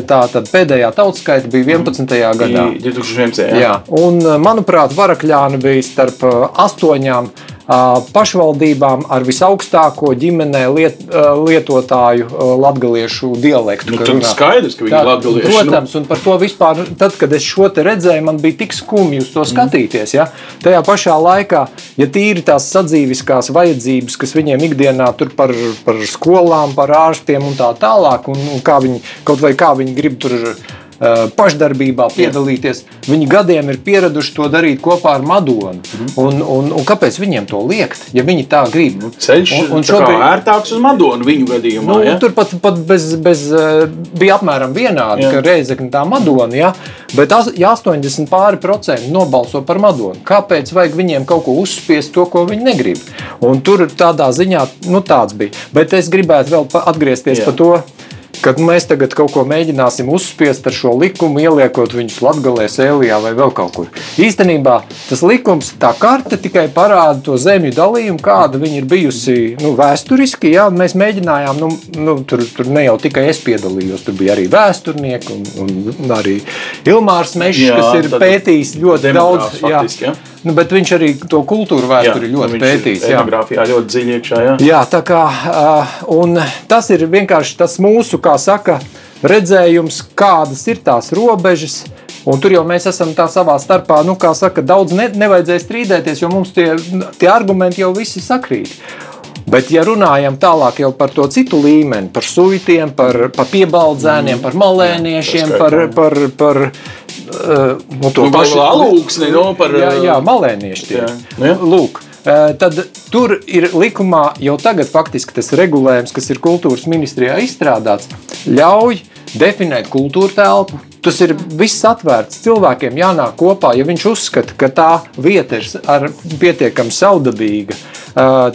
tā tad pēdējā tautskaita bija 11. gadā. 2011. Jā. Jā. Un, manuprāt, varakļāni bija starp astoņām pašvaldībām ar visaugstāko ģimenē liet, lietotāju latviešu dialektu. Nu, tas skaidrs, ka viņi ir latvieši. Protams, un par to vispār, tad, kad es šo te redzēju, man bija tik skumji uz to mm. skatīties. Ja? Tajā pašā laikā, ja tīri tās sadzīviskās vajadzības, kas viņiem ikdienā tur par, par skolām, par ārstiem un tā tālāk, un, un kā viņi kaut vai kā viņi grib tur pašdarbībā piedalīties. Viņi gadiem ir pieraduši to darīt kopā ar Madonu. Mm. Un, un, un kāpēc viņiem to liekt, ja viņi tā grib? Nu, ceļš un, un šobrīd ērtāks uz Madonu viņu gadījumā. Nu, ja? Tur pat, pat bez, bez, eh, bija apmēram vienādi, jā. ka reizekļi tā Madona, ja? bet ja 80 pāri procenti nobalso par Madonu, kāpēc vajag viņiem kaut ko uzspiest to, ko viņi negrib? Un tur tādā ziņā nu, tāds bija. Bet es gribētu vēl atgriezties jā. par to kad mēs tagad kaut ko mēģināsim uzspiest ar šo likumu, ieliekot viņus latgalē, sēlijā vai vēl kaut kur. Īstenībā tas likums, tā karte tikai parāda to zemju dalījumu, kāda viņa ir bijusi nu, vēsturiski. Jā, mēs mēģinājām, nu, nu, tur, tur ne jau tikai es piedalījos, tur bija arī vēsturnieki un, un arī Ilmārs Mešs, kas ir pētījis ļoti daudz. Faktiski, jā. Nu, bet viņš arī to kultūru vēsturi jā, ļoti nu, pētījis. Jā, etnogrāfijā ļoti dziļi iekšā. Jā, jā tā kā uh, tas ir vienkārši tas mūsu, kā saka, redzējums, kādas ir tās robežas. Un tur jau mēs esam tā savā starpā, nu, kā saka, daudz ne, nevajadzēja strīdēties, jo mums tie, tie argumenti jau visi sakrīt. Bet, ja runājam tālāk par to citu līmeni, par suitiem, par, par piebaldzēniem, mm. par malēniešiem, par, par, par, par nu, to nu, pašu alūksni, no, par, jā, jā, malēnieši tie. Jā. Jā. Lūk, tad tur ir likumā jau tagad faktiski tas regulējums, kas ir kultūras ministrijā izstrādāts, ļauj definēt kultūra telpu. Tas ir viss atvērts. Cilvēkiem jānāk kopā, ja viņš uzskata, ka tā vieta ir pietiekami saudabīga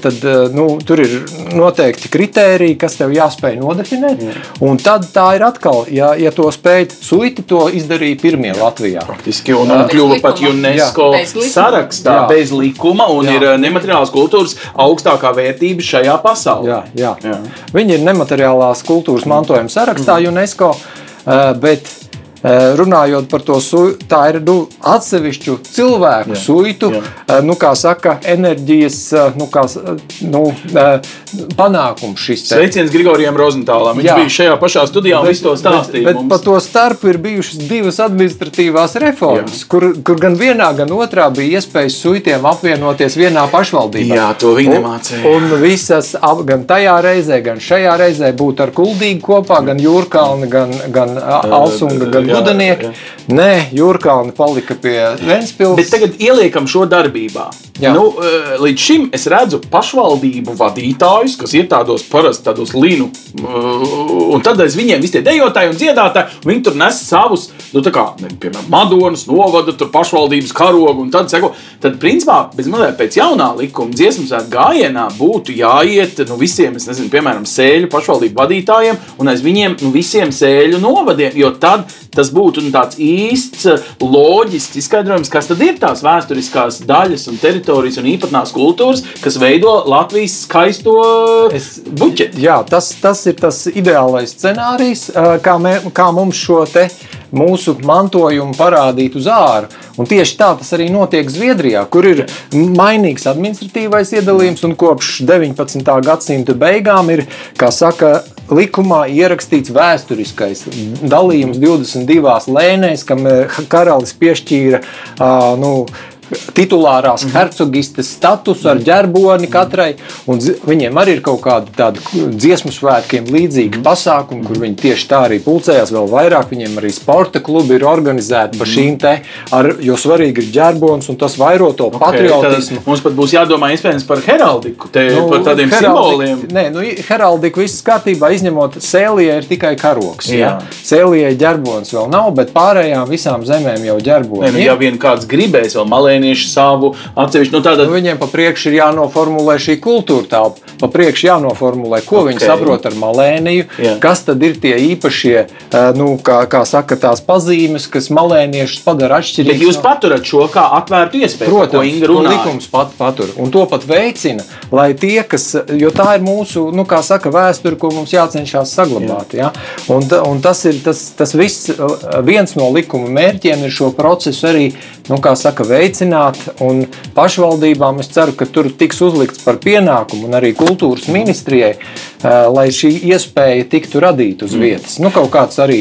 tad nu, tur ir noteikti kriteriji, kas tev jāspēj nodefinēt. Jā. Un tad tā ir atkal, ja, ja to spēj, Suiti to izdarīja pirmie Latvijā. Praktiski, un, un kļuva pat UNESCO bez sarakstā jā. bez likuma un jā. ir nemateriālās kultūras augstākā vērtība šajā pasaulē. Jā, jā. Jā. Viņi ir nemateriālās kultūras mantojuma sarakstā mm. UNESCO, bet runājot par to, tā ir nu, atsevišķu cilvēku jā, suitu, jā. Eh, nu, kā saka, enerģijas eh, nu, kā, nu, panākums. Sveiciens Grigorijam Rozentālam. Viņš jā. bija šajā pašā studijā un visu to stāstīja. Bet, bet pa to starpu ir bijušas divas administratīvās reformas, jā. kur, kur gan vienā, gan otrā bija iespējas suitiem apvienoties vienā pašvaldībā. Jā, to viņi nemācīja. Un, un visas, gan tajā reizē, gan šajā reizē būt ar kuldīgu kopā, gan Jūrkalni, gan, gan Alsunga, gan gudenieki. Nē, Jurkāna palika pie Ventspils. Bet tagad ieliekam šo darbībā. Jā. Nu, eh, līdz šim es redzu pašvaldību vadītājus, kas ir tādos parasti tādos līnu, eh, un tad aiz viņiem visi tie dejotāji un dziedātāji, un viņi tur nes savus, nu, tā kā, ne, piemēram, Madonas, novada, tur pašvaldības karogu, un tad, seko, tad principā, bez mazliet pēc jaunā likuma dziesmu svētku gājienā būtu jāiet, nu, visiem, es nezinu, piemēram, sēļu pašvaldību vadītājiem, un aiz viņiem, nu, visiem sēļu novadiem, jo tad tas būtu nu, tāds īsts, loģisks izskaidrojums, kas tad ir tās vēsturiskās daļas un teritorijas un īpatnās kultūras, kas veido Latvijas skaisto buķeti. Jā, tas, tas ir tas ideālais scenārijs, kā, mē, kā mums šo te mūsu mantojumu parādīt uz ārā. Un tieši tā tas arī notiek Zviedrijā, kur ir mainīgs administratīvais iedalījums un kopš 19. gadsimta beigām ir, kā saka, likumā ierakstīts vēsturiskais dalījums 22 lēnēs, kam eh, karalis piešķīra nu, titulārās mm -hmm. hercogistes statusu ar ģerboni katrai. Viņiem arī ir kaut kāda tāda dziesmu svētkiem līdzīga pasākuma, kur viņi tieši tā arī pulcējās vēl vairāk. Viņiem arī sporta klubi ir organizēti par šīm te, ar, jo svarīgi ir ģerbons un tas vairo to okay, patriotismu. Mums pat būs jādomā iespējams par heraldiku, te, nu, par tādiem simboliem. Nē, nu, heraldiku viss kārtībā, izņemot sēlijai ir tikai karoks. Jā. Jā. Sēlijai ģerbons vēl nav, bet pārējām visām zemēm jau ģerbons. Nē, nu, ja vien kāds gribēs vēl malē malēnieši savu atsevišķu. Nu, tātad... nu, viņiem pa priekšu ir jānoformulē šī kultūra telpa. Pa priekšu jānoformulē, ko okay. viņi saprot ar malēniju, Jā. kas tad ir tie īpašie, nu, kā, kā saka, tās pazīmes, kas malēniešus padara atšķirīgus. Bet jūs paturat šo kā atvērtu iespēju, Protams, ko likums pat patur. Un to pat veicina, lai tie, kas, jo tā ir mūsu, nu, kā saka, vēsture, ko mums jācenšas saglabāt. Jā. Ja? Un, un tas ir tas, tas viss, viens no likuma mērķiem ir šo procesu arī, nu, kā saka, veicināt risināt. Pašvaldībām es ceru, ka tur tiks uzlikts par pienākumu un arī kultūras ministrijai, lai šī iespēja tiktu radīta uz mm. vietas. Nu, kaut kāds arī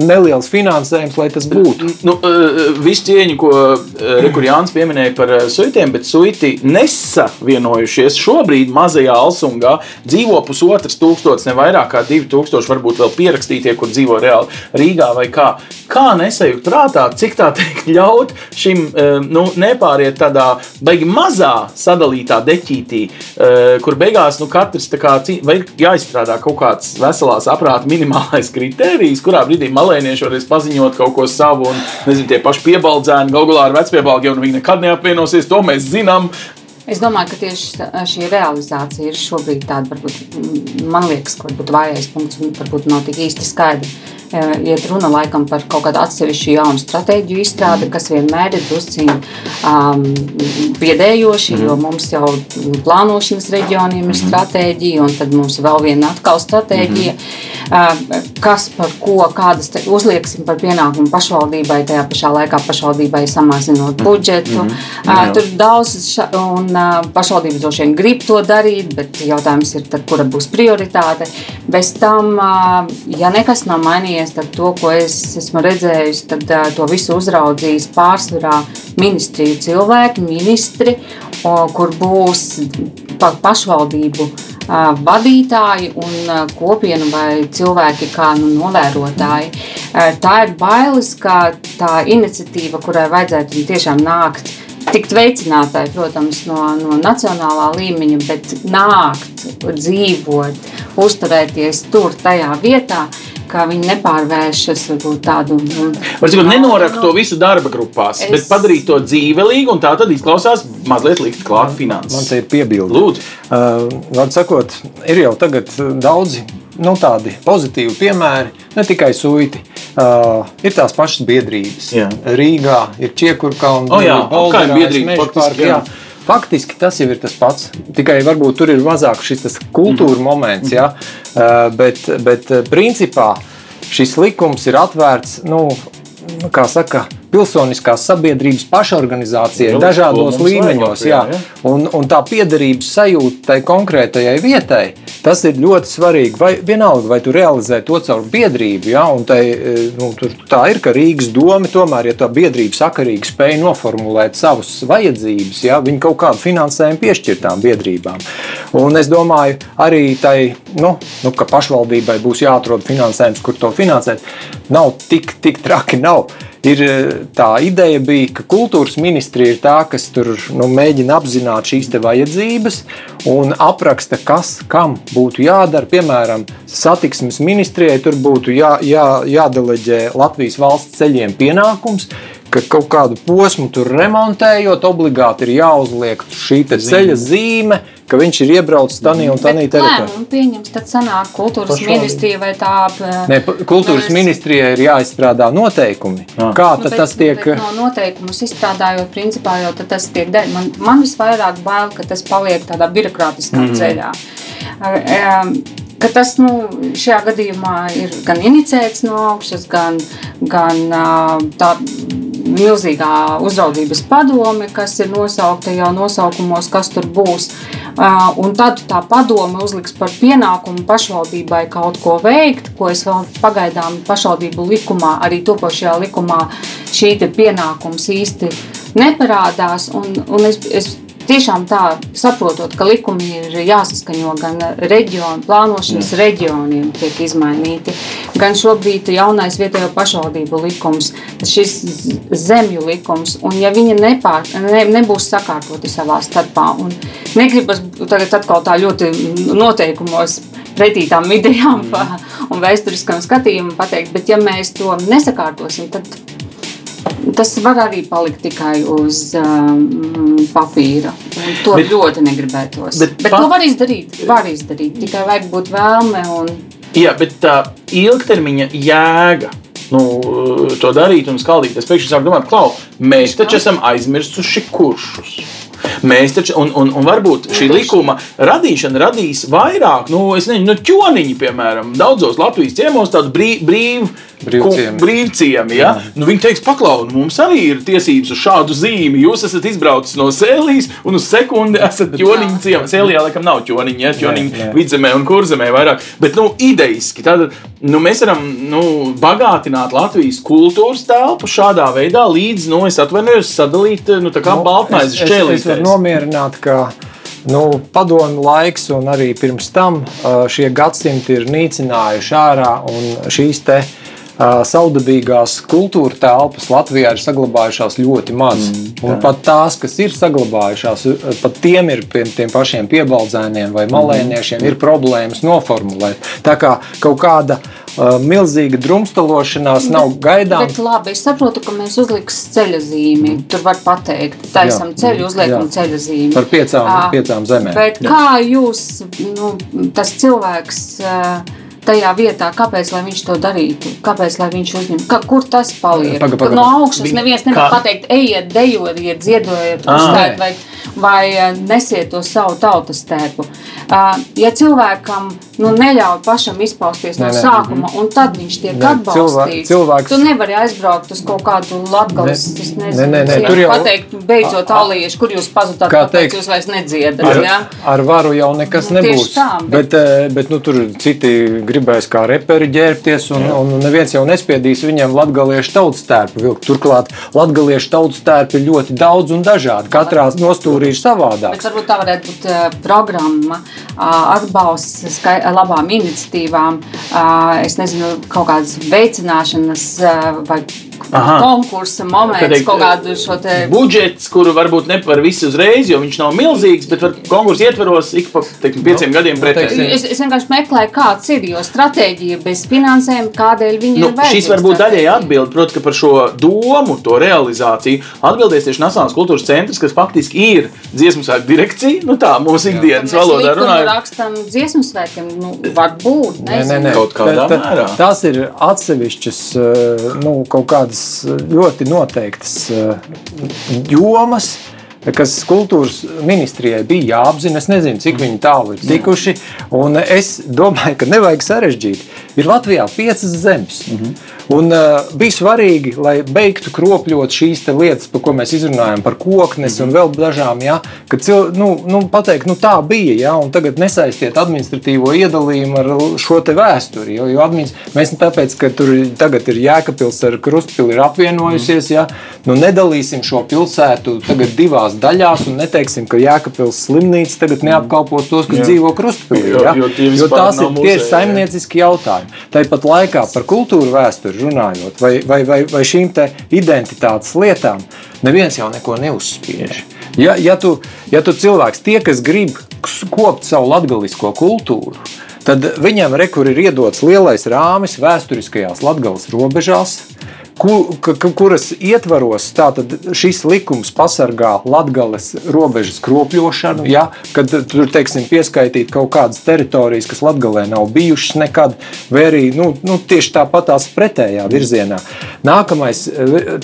neliels finansējums, lai tas būtu. Nu, visu cieņu, ko Rekurjāns pieminēja par suitiem, bet suiti nesavienojušies šobrīd mazajā Alsungā dzīvo pusotras tūkstotis, ne vairāk kā divi tūkstoši, varbūt vēl pierakstītie, kur dzīvo reāli Rīgā vai kā. Kā nesajūt prātā, cik tā teikt ļaut šim nu, nepāriet tādā baigi mazā sadalītā deķītī, kur beigās nu, katrs kā, vai ir jāizstrādā kaut kāds veselās aprāta minimālais kritērijs, kurā brīdī malēnieši varēs paziņot kaut ko savu, un nezinu, tie paši piebaldzēni, galu galā ar vecpiebalgiem, un viņi nekad neapvienosies, to mēs zinām. Es domāju, ka tieši šī realizācija ir šobrīd tāda, varbūt, man liekas, ka varbūt vājais punkts un varbūt nav tik īsti skaidrs iet runa laikam par kaut kādu atsevišķu jaunu stratēģiju izstrādi, kas vienmēr ir drusciņi um, biedējoši, -hmm. jo mums jau plānošanas reģioniem ir mhm. stratēģija, un tad mums vēl viena atkal stratēģija, uh, kas par ko, kādas uzlieksim par pienākumu pašvaldībai, tajā pašā laikā pašvaldībai samazinot mhm. budžetu. Mm -hmm. uh, tur daudz, ša, un uh, pašvaldības droši vien grib to darīt, bet jautājums ir, tad, kura būs prioritāte. Bez tam, uh, ja nekas nav mainījies, mainījies, tad to, ko es esmu redzējis, tad uh, to visu uzraudzīs pārsvarā ministriju cilvēki, ministri, o, kur būs pa, pašvaldību vadītāji un kopienu vai cilvēki kā nu, novērotāji. Tā ir bailes, ka tā iniciatīva, kurai vajadzētu tiešām nākt, tikt veicinātai, protams, no, no nacionālā līmeņa, bet nākt, dzīvot, uzturēties tur, tajā vietā, kā viņi nepārvēršas varbūt tādu. Nu, Varbūt nenorakt to visu darba grupās, es... bet padarīt to dzīvelīgu, un tā tad izklausās mazliet likt klāt finanses. Man te ir piebildi. Lūdzu. Uh, Vārds sakot, ir jau tagad daudzi nu, tādi pozitīvi piemēri, ne tikai suiti. Uh, ir tās pašas biedrības. Jā. Rīgā ir Čiekurkalna, oh, jā, Bolderā, biedrība, faktiski, tas jau ir tas pats. Tikai varbūt tur ir mazāk šis kultūra mm. moments, ja? uh, bet, bet principā šis likums ir atvērts. Nu, kā saka, pilsoniskās sabiedrības pašorganizācijai dažādos līmeņos. Jā, jā. Un, un tā piederības sajūta tai konkrētajai vietai, tas ir ļoti svarīgi. Vai vienalga, vai tu realizē to caur biedrību, un tai, e, nu, tā ir, ka Rīgas doma tomēr, ja tā biedrība sakarīgi spēja noformulēt savus vajadzības, jā, viņi kaut kādu finansējumu piešķir tām biedrībām. Un es domāju, arī tai, nu, nu, ka pašvaldībai būs jāatrod finansējums, kur to finansēt, nav tik, tik traki. Nav ir eh, tā ideja, bija, ka kultūras ministrija ir tā, kas tur nu, mēģina apzināt šīs vajadzības un apraksta, kas kam būtu jādara. Piemēram, satiksmes ministrijai tur būtu jā, jā, jādeleģē Latvijas valsts ceļiem pienākums ka kaut kādu posmu tur remontējot, obligāti ir jāuzliek šī ceļa zīme, ka viņš ir iebraucis tādā un tādā teritorijā. Pieņems, tad sanāk kultūras Pašvaldi. ministrija vai tā. Ne, kultūras ministrijai ir jāizstrādā noteikumi. Jā. Kā nu, tas tiek? No noteikumus izstrādājot, principā jau tas tiek dēļ. Man, man visvairāk bail, ka tas paliek tādā birokrātiskā mm. ceļā. Um, ka tas nu, šajā gadījumā ir gan inicēts no augšas, gan, gan tā milzīgā uzraudzības padome, kas ir nosaukta jau nosaukumos, kas tur būs. Un tad tā padome uzliks par pienākumu pašvaldībai kaut ko veikt, ko es vēl pagaidām pašvaldību likumā, arī topošajā likumā, šī pienākums īsti neparādās. Un, un es, es tiešām tā saprotot, ka likumi ir jāsaskaņo gan reģionu, plānošanas Jā. reģioniem tiek izmainīti, gan šobrīd jaunais vietējo pašvaldību likums, šis zemju likums, un ja viņi nepār, ne, nebūs sakārtoti savā starpā, un negribas tagad atkal tā ļoti noteikumos pretītām idejām un vēsturiskam skatījumam pateikt, bet ja mēs to nesakārtosim, tad Tas var arī palikt tikai uz um, papīra. To bet, ļoti negribētos. Bet, bet pat... to var izdarīt. Var izdarīt. Tikai vajag būt vēlme. Un... Jā, bet tā ilgtermiņa jēga. Nu, to darīt un skaldīt. Es pēkšņi sāku domāt, klau, mēs taču esam aizmirsuši kuršus. Mēs taču, un, un, un varbūt šī likuma radīšana radīs vairāk, nu, nezinu, nu, ķoniņi, piemēram, daudzos Latvijas ciemos, tādu brīv, brīv, brīvciemi. brīvciemi ja? nu, viņi teiks, paklau, nu, mums arī ir tiesības uz šādu zīmi. Jūs esat izbraucis no sēlīs un uz sekundi esat ķoniņa ciemā. Sēlijā laikam nav ķoniņa, ja ķoniņa vidzemē un kurzemē vairāk. Bet, nu, idejiski, tad nu, mēs varam nu, bagātināt Latvijas kultūras telpu šādā veidā, līdz, nu, es atvainojos, sadalīt, nu, nu, baltmaizes šķēlīt. Es, es varu nomierināt, ka Nu, padomu laiks un arī pirms tam šie gadsimti ir nīcinājuši ārā šīs te saudabīgās kultūra telpas Latvijā ir saglabājušās ļoti maz. Mm, tā. un pat tās, kas ir saglabājušās, pat tiem ir pie tiem pašiem piebaldzēniem vai malēniešiem, mm. ir problēmas noformulēt. Tā kā kaut kāda uh, milzīga drumstalošanās bet, nav gaidāma. Bet labi, es saprotu, ka mēs uzliksim ceļa zīmi. Mm. Tur var pateikt, taisam ceļu, uzliekam ceļa zīmi. Par piecām, uh, piecām zemēm. Bet jā. kā jūs, nu, tas cilvēks. Uh, tajā vietā, kāpēc viņš to darītu, kāpēc viņš uzņem, ka, kur tas paliek. Paga, paga, no augšas neviens nevar kā... pateikt, ejiet, dejojiet, dziedojiet, ah. uzstājiet vai, vai eh, nesiet to savu tautas tēpu. Uh, ja cilvēkam nu, neļauj pašam izpausties no sākuma, un tad viņš tiek ne, atbalstīts. Cilvēks... Tu nevari aizbraukt uz kaut kādu latgabalu, es nezinu, ne, ne, ne, tur jau pateikt, beidzot, alieši, kur jūs pazudāt, kāpēc jūs vairs nedziedat. Ar, ja? ar varu jau nekas nu, nebūs. Tā, bet, bet, eh, bet nu, tur citi gribēs kā reperi ģērbties, un, un neviens jau nespiedīs viņiem latgaliešu tautas tērpu vilkt. Turklāt latgaliešu tautas tērpi ir ļoti daudz un dažādi. Katrā nostūrī ir savādāk. Bet varbūt tā varētu būt uh, programma, uh, atbalsts skai labām iniciatīvām, es nezinu, kaut kādas veicināšanas vai Aha. konkursa moments, Teikt, kaut kādu šo te budžets, kuru varbūt ne par visu uzreiz, jo viņš nav milzīgs, bet konkursu ietveros ik pa teiksim, pieciem no, gadiem pretēji. Es, es vienkārši meklēju, kāds ir, jo stratēģija bez finansējuma, kādēļ viņi nu, ir vajadzīgi. Šis varbūt daļēji atbild, proti, ka par šo domu, to realizāciju atbildēs tieši Nacionālās kultūras centrs, kas faktiski ir dziesmu svētku direkcija, nu tā mūsu ikdienas Jā. valodā runājot. rakstam dziesmu svētkiem, nu, varbūt, nezinu. Nē, nē, nē. Kaut kādā mērā. Tas ir atsevišķas, eh, nu, kaut kādas tādas ļoti noteiktas eh, jomas, kas kultūras ministrijai bija jāapzina. Es nezinu, cik viņi tālu ir tikuši. Es domāju, ka nevajag sarežģīt. Ir Latvijā piecas zemes. Mm -hmm. Un uh, bija svarīgi, lai beigtu kropļot šīs lietas, par ko mēs izrunājam, par koknes un vēl dažām, ja, ka cil, nu, nu, pateikt, nu, tā bija, ja, un tagad nesaistiet administratīvo iedalījumu ar šo te vēsturi. Jo, jo administ... mēs tāpēc, ka tur tagad ir Jēkabils ar Krustpili ir apvienojusies, ja, nu, nedalīsim šo pilsētu tagad divās daļās un neteiksim, ka Jēkabils slimnīca tagad neapkalpos tos, kas jā. dzīvo Krustpilī. Ja, jo, jo, jo tās ir tieši saimnieciski jautājumi. Tāpat laikā par kultūru vēsturi runājot, vai, vai, vai, vai šīm identitātes lietām, neviens jau neko neuzspiež. Ja, ja, tu, ja tu cilvēks, tie, kas grib kopt savu latgalisko kultūru, tad viņam rekur ir iedots lielais rāmis vēsturiskajās latgales robežās, kur, kuras ietvaros šis likums pasargā latgales robežas kropļošanu, ja, kad tur teiksim, pieskaitīt kaut kādas teritorijas, kas latgalē nav bijušas nekad, vai arī nu, nu, tieši tāpat tās pretējā virzienā. Nākamais,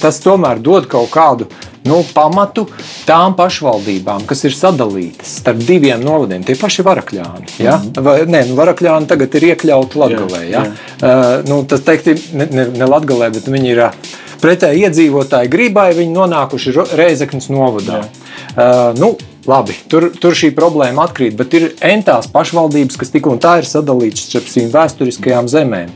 tas tomēr dod kaut kādu nu, pamatu tām pašvaldībām, kas ir sadalītas starp diviem novadiem. Tie paši varakļāni. Ja? Mm -hmm. Vai, nē, nu, varakļāni tagad ir iekļauti Latvijā. Ja? Uh, nu, tas teikti, ne, ne, ne Latvijā, bet viņi ir. Pretēji iedzīvotāji gribai, viņi nonākuši Reizeknas novadā. Uh, nu, Labi, tur, tur šī problēma atkrīt, bet ir entās pašvaldības, kas tik un tā ir sadalītas starp šīm vēsturiskajām zemēm.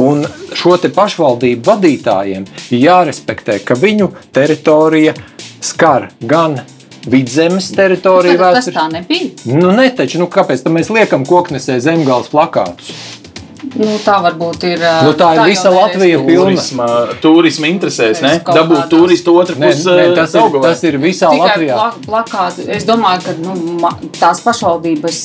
Un šo pašvaldību vadītājiem ir jārespektē, ka viņu teritorija skar gan vidzemes teritoriju. Tas tā nebija. Nu, ne, taču, nu, kāpēc mēs liekam koknesē zemgāles plakātus? Nu, tā varbūt ir. Nu, tā ir tā visa Latvija. Turisma, turisma interesēs, ne? Dabūt turistu otru pusi. Tas, ir, tas ir visā Tikai Latvijā. Plak, plakāti. Es domāju, ka nu, tās pašvaldības,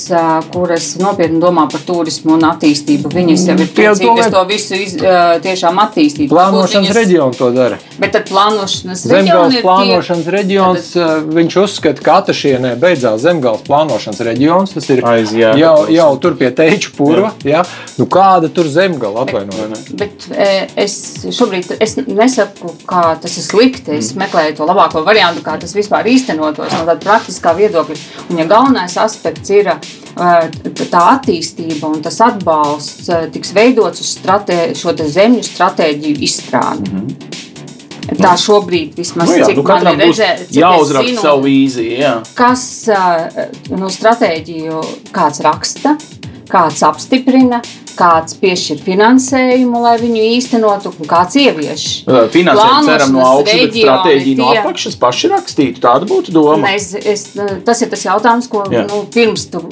kuras nopietni domā par turismu un attīstību, viņas jau ir priecīgas to visu iz, tiešām attīstīt. Plānošanas viņas... reģionu to dara. Bet tad plānošanas Zemgals plānošanas tie... reģions, tad... viņš uzskata, ka Atašienē beidzās Zemgals plānošanas reģions. Tas ir Aiz, jā, jau, jau tur pie teiču purva. Jā. Jā. Nu, kāda tur zemgala atvainojiet? Bet, bet e, es šobrīd es nesaku, ka tas ir slikti. Es mm. meklēju to labāko variantu, kā tas vispār īstenotos no tāda praktiskā viedokļa. Un ja galvenais aspekts ir e, tā attīstība un tas atbalsts e, tiks veidots uz stratē, šo zemju stratēģiju izstrādi. Mm. Tā šobrīd vismaz nu jā, cik nu, man ir redzēts, jāuzraksta savu vīziju. Jā. Kas no stratēģiju kāds raksta, kāds apstiprina, kāds piešķir finansējumu, lai viņu īstenotu, un kāds ievieš. Finansējumu ceram no augšas, bet stratēģiju no apakšas paši rakstītu. Tāda būtu doma. Es, es, tas ir tas jautājums, ko Jā. nu, pirms tu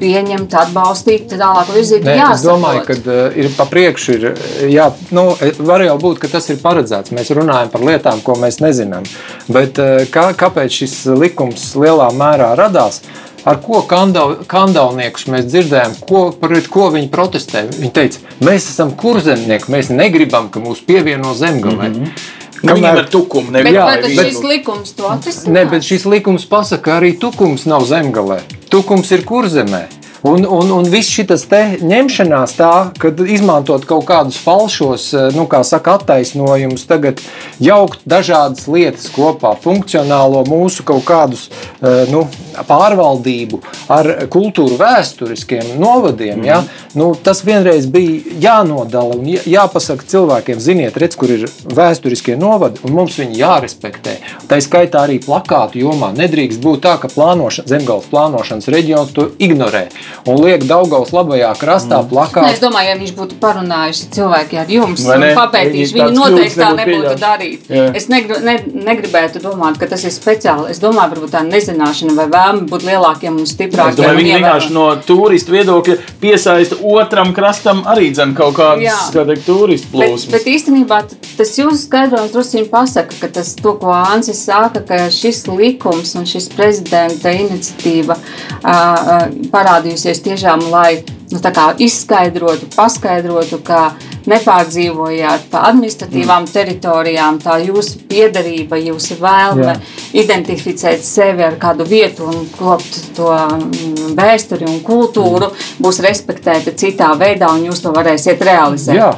pieņemt, atbalstīt, tālāk virzīt. Nē, es domāju, ka uh, ir pa priekšu, ir, jā, nu, var jau būt, ka tas ir paredzēts. Mēs runājam par lietām, ko mēs nezinām. Bet uh, kā, kāpēc šis likums lielā mērā radās? Ar ko kandau, kandauniekus mēs dzirdējām, ko, pret ko viņi protestē. Viņi teica, mēs esam kurzemnieki, mēs negribam, ka mūs pievieno zemgalē. Mm -hmm. Kamēr ir tukums, nevis jā, bet, bet šis likums to atrisinās. Ne, bet šis likums pasaka, ka arī tukums nav zemgalē. Tukums ir kurzemē. Un, un, un viss šis ņemšanās, tā, kad izmantot kaut kādus falšos, eh, nu, kā saka, attaisnojumus, tagad jaukt dažādas lietas kopā, funkcionālo mūsu kaut kādus eh, nu, pārvaldību ar kultūru vēsturiskiem novadiem. Mm. Ja? Nu, tas vienreiz bija jānodala un jāpasaka cilvēkiem, ziniet, redz, kur ir vēsturiskie novadi, un mums viņi jārespektē. Tā skaitā arī plakātu jomā nedrīkst būt tā, ka plānošana, zemgājas plānošanas reģions to ignorē un liek Daugaus labajā krastā mm. plakāt. Es domāju, ja viņš būtu parunājis cilvēki ar jums Vai un papētījis, viņi noteikti tā nebūtu pieļaut. darīt. Jā. Es negri, ne, negribētu domāt, ka tas ir speciāli. Es domāju, varbūt tā nezināšana vai vēlme būt lielākiem un stiprākiem. Es domāju, viņi vienkārši no turistu viedokļa piesaista otram krastam arī dzen kaut kādas turistu plūsmas. Bet, bet īstenībā tas jūsu skaidrojums drusciņi pasaka, ka tas to, ko Ansis saka, ka šis likums un šis prezidenta iniciatīva uh, parādījusies tiešām, lai nu, izskaidrotu, paskaidrotu, ka nepārdzīvojāt pa administratīvām mm. teritorijām, tā jūsu piederība, jūsu vēlme Jā. identificēt sevi ar kādu vietu un kopt to mm, vēsturi un kultūru, mm. būs respektēta citā veidā, un jūs to varēsiet realizēt. Jā.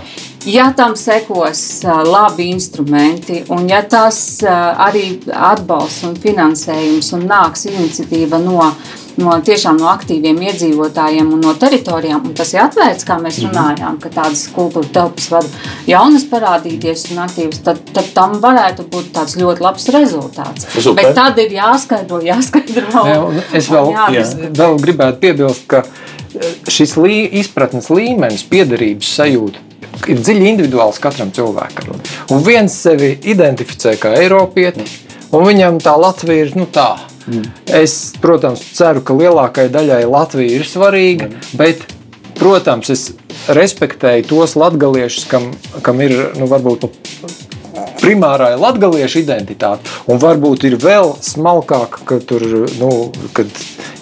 Ja tam sekos labi instrumenti, un ja tas arī atbalsts un finansējums un nāks iniciatīva no no, tiešām no aktīviem iedzīvotājiem un no teritorijām. Un tas ir atvērts, kā mēs mhm. runājām, ka tādas kultūra telpas var jaunas parādīties un aktīvas. Tad, tad tam varētu būt tāds ļoti labs rezultāts. Super. Bet tad ir jāskaidro, jāskaidro. Jā, es vēl, jā, vēl gribētu piebilst, ka šis lī, izpratnes līmenis, piederības sajūta ir dziļi individuāls katram cilvēkam. Un viens sevi identificē kā Eiropieti, un viņam tā Latvija ir nu, tā Mm. Es, protams, ceru, ka lielākajai daļai Latvija ir svarīga, mm. bet, protams, es respektēju tos latgaliešus, kam, kam ir nu, varbūt primārā ir latgaliešu identitāte, un varbūt ir vēl smalkāk, ka tur nu,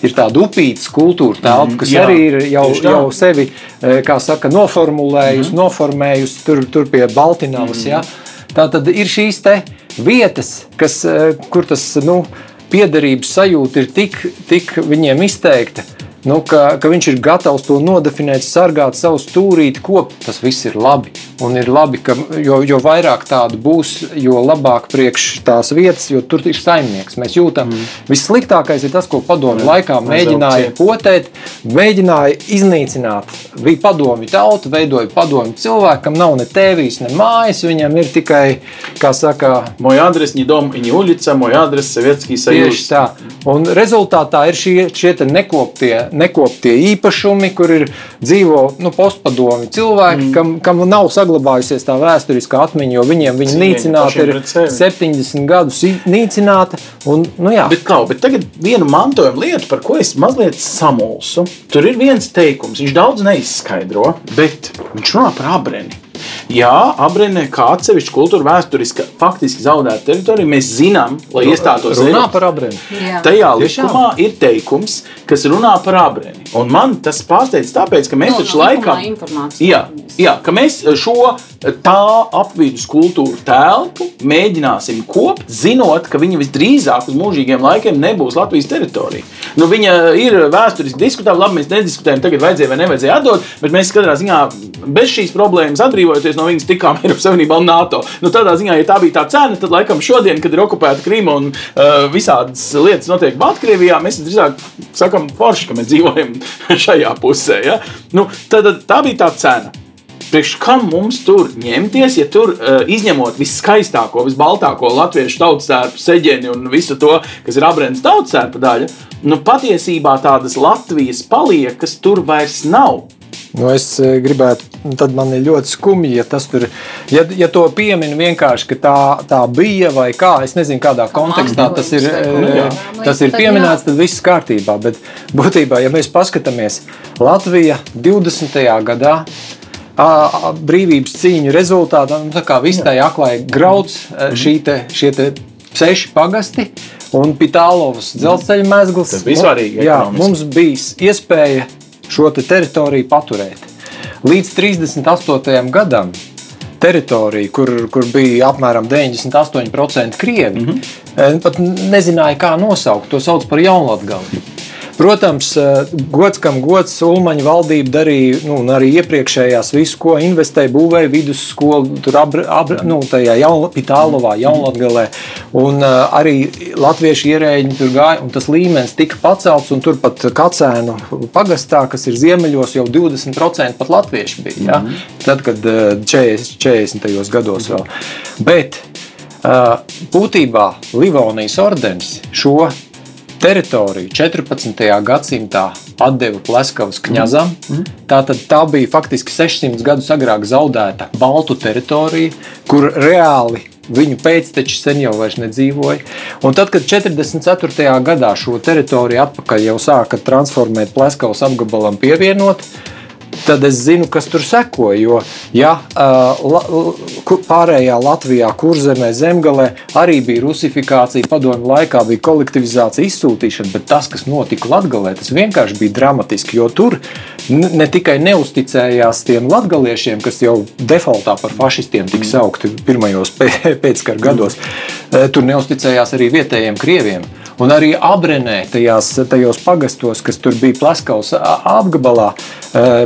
ir tāda upītas kultūra telpa, mm, kas jā, arī ir jau, jau sevi e, saka, noformulējusi, mm. noformējusi tur, tur pie Baltiņas. Mm. Ja? Tā tad ir šīs vietas, kas, e, kur tas. Nu, piederības sajūta ir tik, tik viņiem izteikta, nu, ka, ka viņš ir gatavs to nodefinēt, sargāt savu stūrīti, kopt. Tas viss ir labi. Un ir labi, ka jo, jo vairāk tādu būs, jo labāk priekš tās vietas, jo tur ir saimnieks. Mēs jūtam, mm. vissliktākais ir tas, ko padomju laikā mēģināja potēt, mēģināja iznīcināt. Bija padomju tauta, veidoja padomju cilvēkam, nav ne tēvijas, ne mājas, viņam ir tikai, kā saka, Moj adres, ni dom, ni ulica, moj adres, Sovietskij sajūs. Tieši tā. Un rezultātā ir šie, šie nekoptie nekoptie īpašumi, kur ir dzīvo nu, postpadomi cilvēki, mm. kam, kam nav saglabājusies tā vēsturiskā atmiņa, jo viņiem viņa nīcināta ir 70 gadus nīcināta. Un, nu, jā. bet, kā, bet tagad vienu mantojuma lietu, par ko es mazliet samulsu. Tur ir viens teikums, viņš daudz neizskaidro, bet viņš runā par abreni. Jā, Abrenē kā atsevišķa kultūra vēsturiski faktiski zaudēta teritorija. Mēs zinām, lai iestātos runā par Abreni. Tajā likumā ir teikums, kas runā par Abreni. Un man tas pārsteidz tāpēc, ka mēs no, taču no, laikam... Jā, jā, ka mēs šo tā apvidus kultūru telpu mēģināsim kopt, zinot, ka viņa visdrīzāk uz mūžīgiem laikiem nebūs Latvijas teritorija. Nu, viņa ir vēsturiski diskutēta, labi, mēs nediskutējam, tagad vajadzēja vai nevajadzēja atdot, bet mēs katrā ziņā bez šīs problēmas atbrīvojoties no viņas tikām Eiropas Savienībā un NATO. Nu, tādā ziņā, ja tā bija tā cena, tad laikam šodien, kad ir okupēta Krīma un uh, visādas lietas notiek Baltkrievijā, mēs drīzāk sakam forši, ka mēs dzīvojam šajā pusē. Ja? Nu, tad, tā bija tā cena. Priekš kam mums tur ņemties, ja tur uh, izņemot viskaistāko, visbaltāko latviešu tautsēru, seģeni un visu to, kas ir abrēns tautsēra daļa, nu patiesībā tādas Latvijas paliekas tur vairs nav. Nu, es eh, gribētu, nu, tad man ir ļoti skumji, ja tas tur, ja, ja to piemin vienkārši, ka tā, tā bija vai kā, es nezinu, kādā kontekstā tas ir, eh, tas ir pieminēts, tad viss kārtībā. Bet būtībā, ja mēs paskatāmies Latvija 20. gadā, brīvības cīņu rezultātā, nu, tā kā viss tā aklai grauds mhm. šī te, šie te seši pagasti un Pitālovas dzelzceļa mezgls. Tas bija svarīgi. Jā, mums bija iespēja šo te teritoriju paturēt. Līdz 38. gadam teritorija, kur, kur bija apmēram 98% krievi, mm -hmm. pat nezināja, kā nosaukt. To sauc par jaunlatgali. Protams, gods kam gods, Ulmaņa valdība darīja, nu, arī iepriekšējās visu, ko investēja, būvēja vidusskolu, tur ab, ab, nu, tajā jaun, Pitālovā, Jaunlatgalē. Un uh, arī latviešu ierēģi tur gāja, un tas līmenis tika pacelts, un turpat Kacēnu pagastā, kas ir ziemeļos, jau 20% pat latvieši bija. Ja? -hmm. Tad, kad uh, 40, 40. gados vēl. Bet būtībā Livonijas ordenis šo teritoriju 14. gadsimtā deva Pleskavas kņazam. Mm. Tātad tā bija faktiski 600 gadus agrāk zaudēta Baltu teritorija, kur reāli viņu pēcteči sen jau nedzīvoja. Un tad, kad 44. gadā šo teritoriju atpakaļ jau sāka transformēt Pleskavas apgabalam pievienot, tad es zinu, kas tur seko. Jo ja, la, pārējā Latvijā, kurzemē, zemgālē arī bija rusifikācija, padomju laikā bija kolektivizācija, izsūtīšana, bet tas, kas notika Latvijā, tas vienkārši bija dramatiski. Jo tur ne tikai neusticējās tiem latgaliešiem, kas jau defaultā par fašistiem tika saukti pirmajos pēckara gados, tur neusticējās arī vietējiem krieviem. Un arī Abrenē, tajās, tajos pagastos, kas tur bija Plaskaus apgabalā,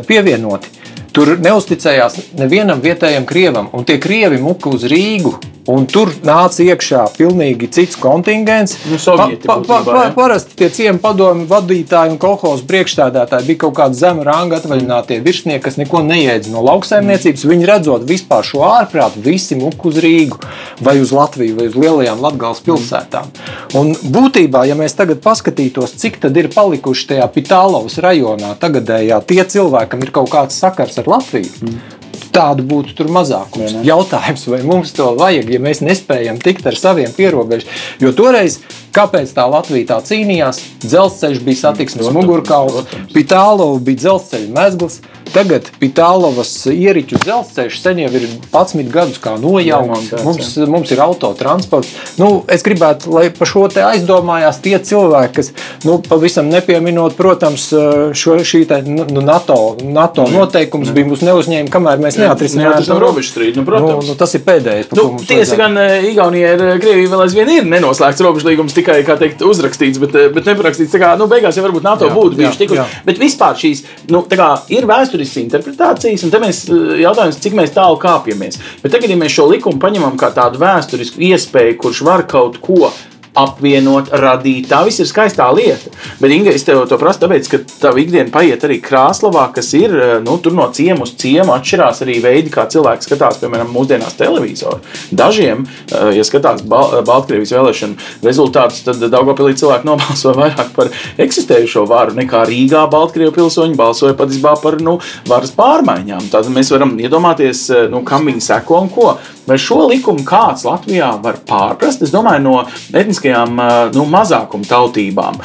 pievienoti. Tur neusticējās nevienam vietējam krievam, un tie krievi muka uz Rīgu Un tur nāca iekšā pilnīgi cits kontingents. Nu, Sovieti, pa, pa, pa, pa, parasti tie ciemu padomu vadītāji un kolekcijas priekšstādātāji bija kaut kādi zema ranga atvaļinātie virsnieki, kas neko neiedz no lauksaimniecības. Viņi redzot vispār šo ārprātu, visi muku uz Rīgu vai uz Latviju vai uz lielajām Latgales pilsētām. Un būtībā, ja mēs tagad paskatītos, cik tad ir palikuši tajā Pitālovas rajonā tagadējā tie cilvēki, kam ir kaut kāds sakars ar Latviju. Mm tādu būtu tur mazākums. Jautājums, vai mums to vajag, ja mēs nespējam tikt ar saviem pierobežiem. Jo toreiz, kāpēc tā Latvija tā cīnījās, dzelzceļš bija satiksmes mugurkauls, Pitālo bija dzelzceļa mezgls. Tagad Pitālovas ieriķu dzelzceļš sen jau ir 11 gadus kā nojauts. Mums, mums ir autotransports. Nu, es gribētu, lai par šo te aizdomājās tie cilvēki, kas nu, pavisam nepieminot, protams, šo, šī te, nu, nu NATO, NATO noteikums bija mūsu neuzņēmumi, kamēr mēs neatrisinājām robežu strīdu. Nu, protams. nu, nu, tas ir pēdējais. Nu, tiesa gan Igaunija ir Krievija vēl aizvien ir nenoslēgts robežu līgums, tikai, teikt, uzrakstīts, bet, bet neparakstīts. Kā, nu, beigās jau varbūt NATO jā, būtu bijuši tikuši. Bet vispār šīs, nu, kā ir vēsturiskas interpretācijas, un te mēs eh, jautājums, cik mēs tālu kāpjamies. Bet tagad, ja mēs šo likumu paņemam kā tādu vēsturisku iespēju, kurš var kaut ko apvienot, radīt. Tā viss ir skaistā lieta. Bet, Inga, es tev to prasu, tāpēc, ka tava ikdiena paiet arī Krāslavā, kas ir eh, nu, no ciemu uz ciemu. Atšķirās arī veidi, kā cilvēki skatās, piemēram, mūsdienās televizoru. Dažiem, eh, ja skatās Bal Baltkrievijas vēlēšanu rezultātus, tad Daugopilī cilvēki nobalso vairāk par eksistējušo varu nekā Rīgā Baltkrievu pilsoņi balsoja patiesībā par nu, varas pārmaiņām. Tad mēs varam iedomāties, eh, nu, kam viņi seko un ko. Vai šo likumu kāds Latvijā var pārprast? Es domāju, no etniskajām nu, mazākuma tautībām,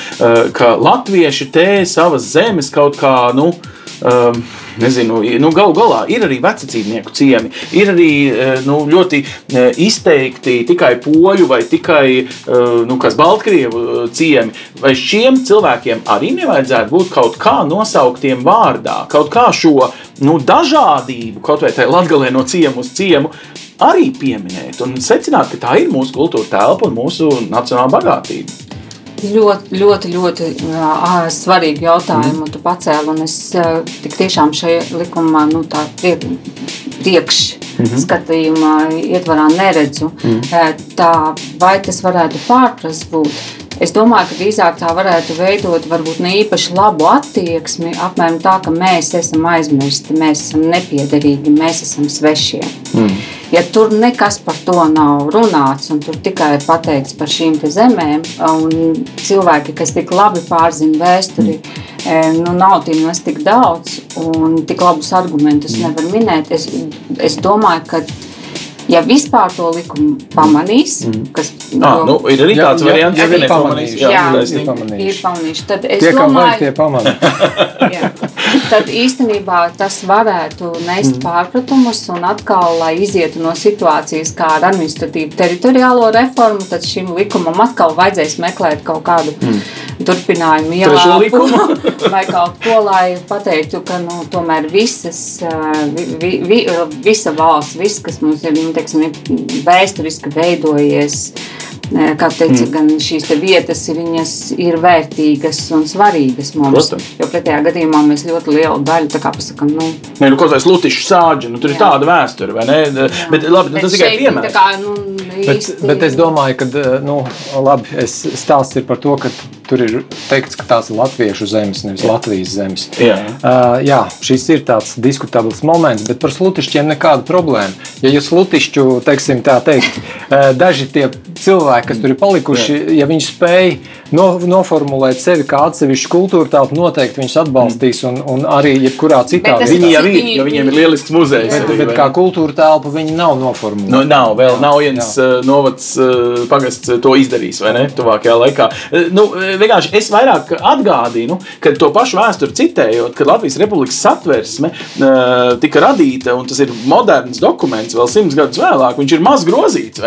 ka latvieši te savas zemes kaut kā. Nu, nezinu, nu, galu galā ir arī vecāku ciemi, ir arī nu, ļoti izteikti tikai poļu vai tikai nu, baltkrievu ciemi. Vai šiem cilvēkiem arī nevajadzētu būt kaut kā nosauktiem vārdā, kaut kā šo nu, dažādību, kaut vai tajā latgalē no ciemu uz ciemu, arī pieminēt un secināt, ka tā ir mūsu kultūra telpa un mūsu nacionāla bagātība. Ļoti, ļoti, ļoti uh, svarīgi jautājumi, un tu pacēli. Es tik tiešām šajā likumā nu, priek, priekšskatījumā mm -hmm. ietvarā neredzu. Mm. Tā, vai tas varētu pārprast būt? Es domāju, ka drīzāk tā varētu veidot varbūt ne īpaši labu attieksmi, apmēram tā, ka mēs esam aizmirsti, mēs esam nepiederīgi, mēs esam svešie. Mm. Ja tur nekas par to nav runāts, un tur tikai ir pateikts par šīm zemēm, un cilvēki, kas tik labi pārzina vēsturi, mm. nu, nav nemaz tik daudz, un tik labus argumentus mm. nevar minēt, es, es domāju, ka Ja vispār to likumu pamanīs, mm. kas ah, nu, ir arī tāds jā, variants, ja viņi pamanīs, jā, jā, ir pamanījuši. Ir pamanījuši. Tad es tie, domāju, tie pamanā. tad īstenībā tas varētu nest mm. pārpratumus un atkal, lai izietu no situācijas kā ar administratīvu teritoriālo reformu, tad šim likumam atkal vajadzēs meklēt kaut kādu mm. Turpinājumu ielāpu. vai kaut ko, lai pateiktu, ka nu, tomēr visas, vi, vi, vi, visa valsts, viss, kas mums ir, nu, teiksim, vēsturiski veidojies Kā teica, mm. gan šīs vietas ir vērtīgas un svarīgas mums. Protams. Jo pretējā gadījumā mēs ļoti lielu daļu pasakām, nu, Nē, nu, kaut kāds lutišs sāģis, nu, tur jā. ir tāda vēsture, vai ne? Jā. Bet, labi, nu, bet tas tikai piemērs. Kā, nu, bet, bet es domāju, ka nu, labi, es stāsts ir par to, ka tur ir teikts, ka tās ir latviešu zemes, nevis jā. Latvijas zemes. Jā. Uh, jā, šis ir tāds diskutabls moments, bet par slutišķiem nekāda problēma. Ja jūs slutišķu, teiksim tā teikt, uh, daži tie cilvēki, kas tur ir palikuši, jā. ja viņi spēj no, noformulēt sevi kā atsevišķu kultūru telpu, noteikti viņus atbalstīs un, un arī jebkurā citā vietā. Viņi jau ir, jo viņiem ir lielisks muzejs. Bet, bet kā kultūra telpa viņi nav noformulēti. Nu, nav, vēl jā, nav viens. Uh, novads uh, pagasts to izdarījis, vai ne, tuvākajā laikā. Nu, vienkārši es vairāk atgādinu, ka to pašu vēsturi citējot, kad Latvijas Republikas satversme uh, tika radīta, un tas ir moderns dokuments, vēl simts gadus vēlāk, viņš ir maz grozīts,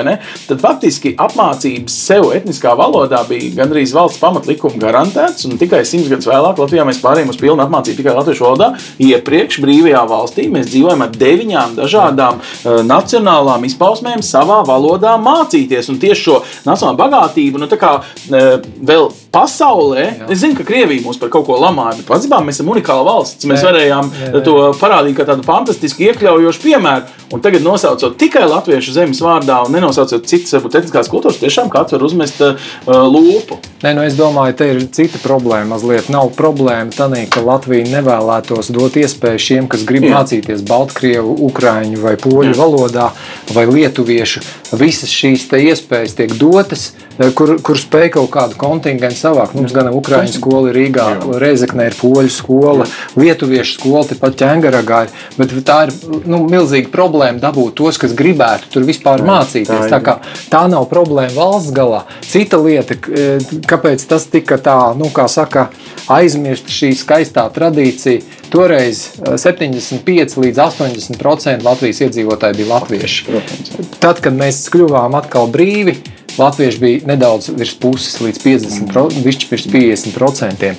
tad faktiski apmācības sev etniskā valodā bija gandrīz valsts pamatlikuma garantēts, un tikai simts gadus vēlāk Latvijā mēs pārējām uz pilnu apmācību tikai latviešu valodā. Iepriekš brīvajā valstī mēs dzīvojam ar deviņām dažādām uh, nacionālām izpausmēm savā valodā mācīties, un tieši šo nacionālo bagātību, nu tā kā uh, vēl pasaulē. Jā. Es zinu, ka Krievija mūs par kaut ko lamāja, bet patiesībā mēs esam unikāla valsts. Mēs jā. varējām jā, jā. to parādīt kā tādu fantastisku, iekļaujošu piemēru. Un tagad, nosaucot tikai latviešu zemes vārdā un nenosaucot citas, varbūt etniskās kultūras, tiešām kāds var uzmest uh, lūpu. Nē, nu es domāju, te ir cita problēma. Mazliet nav problēma tā, ka Latvija nevēlētos dot iespēju šiem, kas grib jā. mācīties Baltkrievu, Ukrāņu vai Poļu jā. valodā vai Lietuviešu. Visas šīs iespējas tiek dotas kur, kur spēj kaut kādu kontingentu savākt. Mums gan Ukrāņu skola ir Rīgā, Reizeknē ir poļu skola, lietuviešu skola, tepat ķēngaragā ir. Bet tā ir nu, milzīga problēma dabūt tos, kas gribētu tur vispār mācīties. Tā, kā, tā nav problēma valsts galā. Cita lieta, kāpēc tas tika tā, nu, kā saka, aizmirst šī skaistā tradīcija. Toreiz 75 līdz 80% Latvijas iedzīvotāji bija latvieši. Tad, kad mēs kļuvām atkal brīvi, Latvieši bija nedaudz virs puses, līdz 50%, višķi pirms 50%.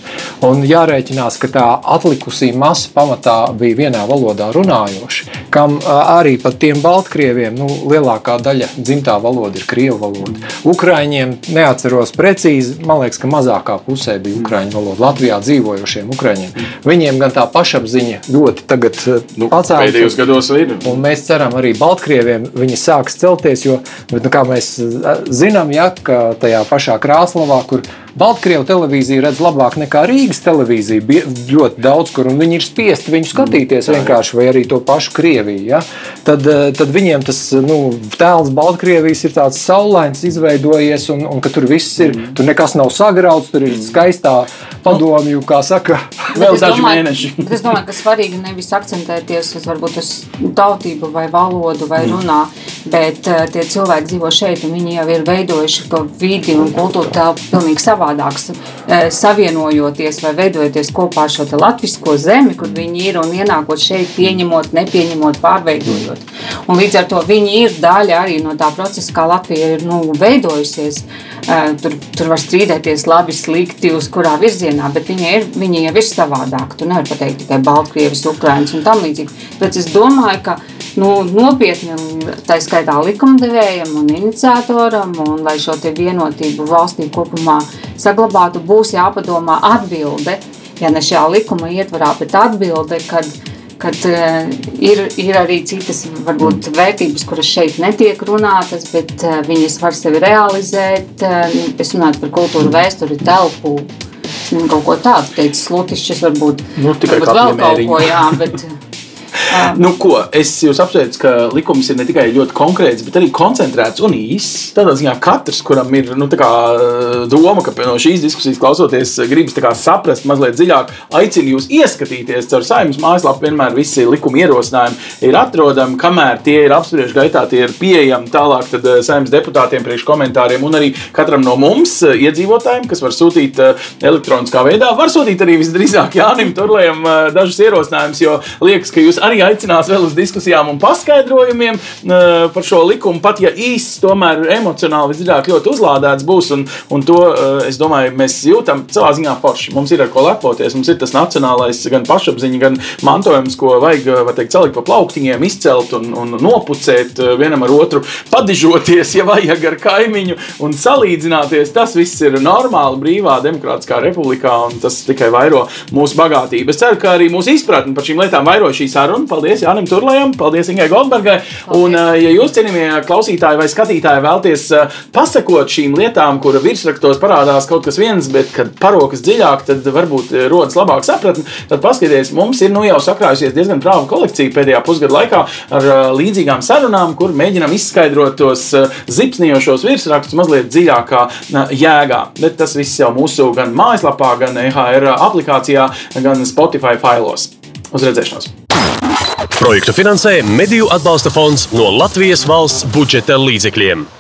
Un jārēķinās, ka tā atlikusī masa pamatā bija vienā valodā runājoša, kam arī pat tiem Baltkrieviem nu, lielākā daļa dzimtā valoda ir Krievu valoda. Ukraiņiem neatceros precīzi, man liekas, ka mazākā pusē bija Ukraiņu valoda. Latvijā dzīvojošiem Ukraiņiem. Viņiem gan tā pašapziņa ļoti tagad nu, pacēlās. Pēdējos gados ir. Un mēs ceram arī Baltkrieviem viņi sāks celties, jo, bet, nu, kā mēs zinām, zinām, ja, ka tajā pašā Krāslavā, kur Baltkrievu televīzija redz labāk nekā Rīgas televīzija. Ļoti daudz, kur viņi ir spiesti viņu skatīties mm, vienkārši, vai arī to pašu Krieviju. Ja? Tad, eh, tad viņiem tas nu, tēls Baltkrievijas ir tāds saulains, izveidojies, un, un ka tur viss ir, mm. tur nekas nav sagrauts, tur ir mm. skaistā padomju, kā saka, vēl daži mēneši. es domāju, ka svarīgi nevis akcentēties uz varbūt uz tautību vai valodu vai runā, bet uh, tie cilvēki dzīvo šeit, un viņi jau ir veidojuši to vidi un kultūru telpu pilnīgi savā savādāks, e, savienojoties vai veidojoties kopā ar šo latviešu zemi, kur viņi ir un ienākot šeit, pieņemot, nepieņemot, pārveidojot. Un līdz ar to viņi ir daļa arī no tā procesa, kā Latvija ir nu, veidojusies. E, tur, tur var strīdēties labi, slikti, uz kurā virzienā, bet viņi, ir, viņi jau ir savādāki. Tu nevari pateikt tikai Baltkrievis, Ukraiņas un tam līdzīgi. Bet es domāju, ka nu, nopietni, tā skaitā likumdevējam un iniciatoram, un lai šo vienotību valstī kopumā saglabātu, būs jāpadomā atbilde, ja ne šajā likuma ietvarā, bet atbilde, kad, kad uh, ir, ir arī citas varbūt, vērtības, kuras šeit netiek runātas, bet uh, viņas var sevi realizēt. Uh, es runāju par kultūru, vēsturi, telpu. Kaut ko tādu teicu, slutišķis varbūt, nu, varbūt vēl kaut ko, jā, bet nu, ko, es jūs apsveicu, ka likums ir ne tikai ļoti konkrēts, bet arī koncentrēts un īss. Tādā ziņā katrs, kuram ir nu, doma, ka no šīs diskusijas klausoties, gribas saprast mazliet dziļāk, aicinu jūs ieskatīties caur saimnes mājaslapu. Vienmēr visi likuma ierosinājumi ir atrodami, kamēr tie ir apspriež gaitā, tie ir pieejami tālāk saimnes deputātiem priekš komentāriem un arī katram no mums, iedzīvotājiem, kas var sūtīt elektroniskā veidā. Var sūtīt arī visdrīzāk Jānim Turlējam dažus ierosinājumus, jo liekas, ka jūs arī aicinās vēl uz diskusijām un paskaidrojumiem par šo likumu. Pat ja īsts, tomēr emocionāli visdziļāk ļoti uzlādēts būs, un, un to es domāju, mēs jūtam savā ziņā forši. Mums ir ar ko lepoties, mums ir tas nacionālais gan pašapziņa, gan mantojums, ko vajag teikt, celikt pa plauktiņiem, izcelt un, un nopucēt vienam ar otru, padižoties, ja vajag ar kaimiņu un salīdzināties. Tas viss ir normāli brīvā demokrātiskā republikā, un tas tikai vairo mūsu bagātību. Es ceru, ka arī mūsu izpratne par šīm lietām vairo šī saruna. Paldies Jānim Turlējam, paldies Ingai Goldbergai. Un, ja jūs, cienījamie klausītāji vai skatītāji, vēlties pasakot šīm lietām, kura virsrakstos parādās kaut kas viens, bet kad parokas dziļāk, tad varbūt rodas labāk sapratni, tad paskatieties, mums ir nu jau sakrājusies diezgan prāva kolekcija pēdējā pusgada laikā ar līdzīgām sarunām, kur mēģinām izskaidrot tos zipsnijošos virsrakstus mazliet dziļākā jēgā. Bet tas viss jau mūsu gan mājaslapā, gan EHR aplikācijā, gan Spotify failos. Uz redzēšanos! Projektu finansē Mediju atbalsta fonds no Latvijas valsts budžeta līdzekļiem.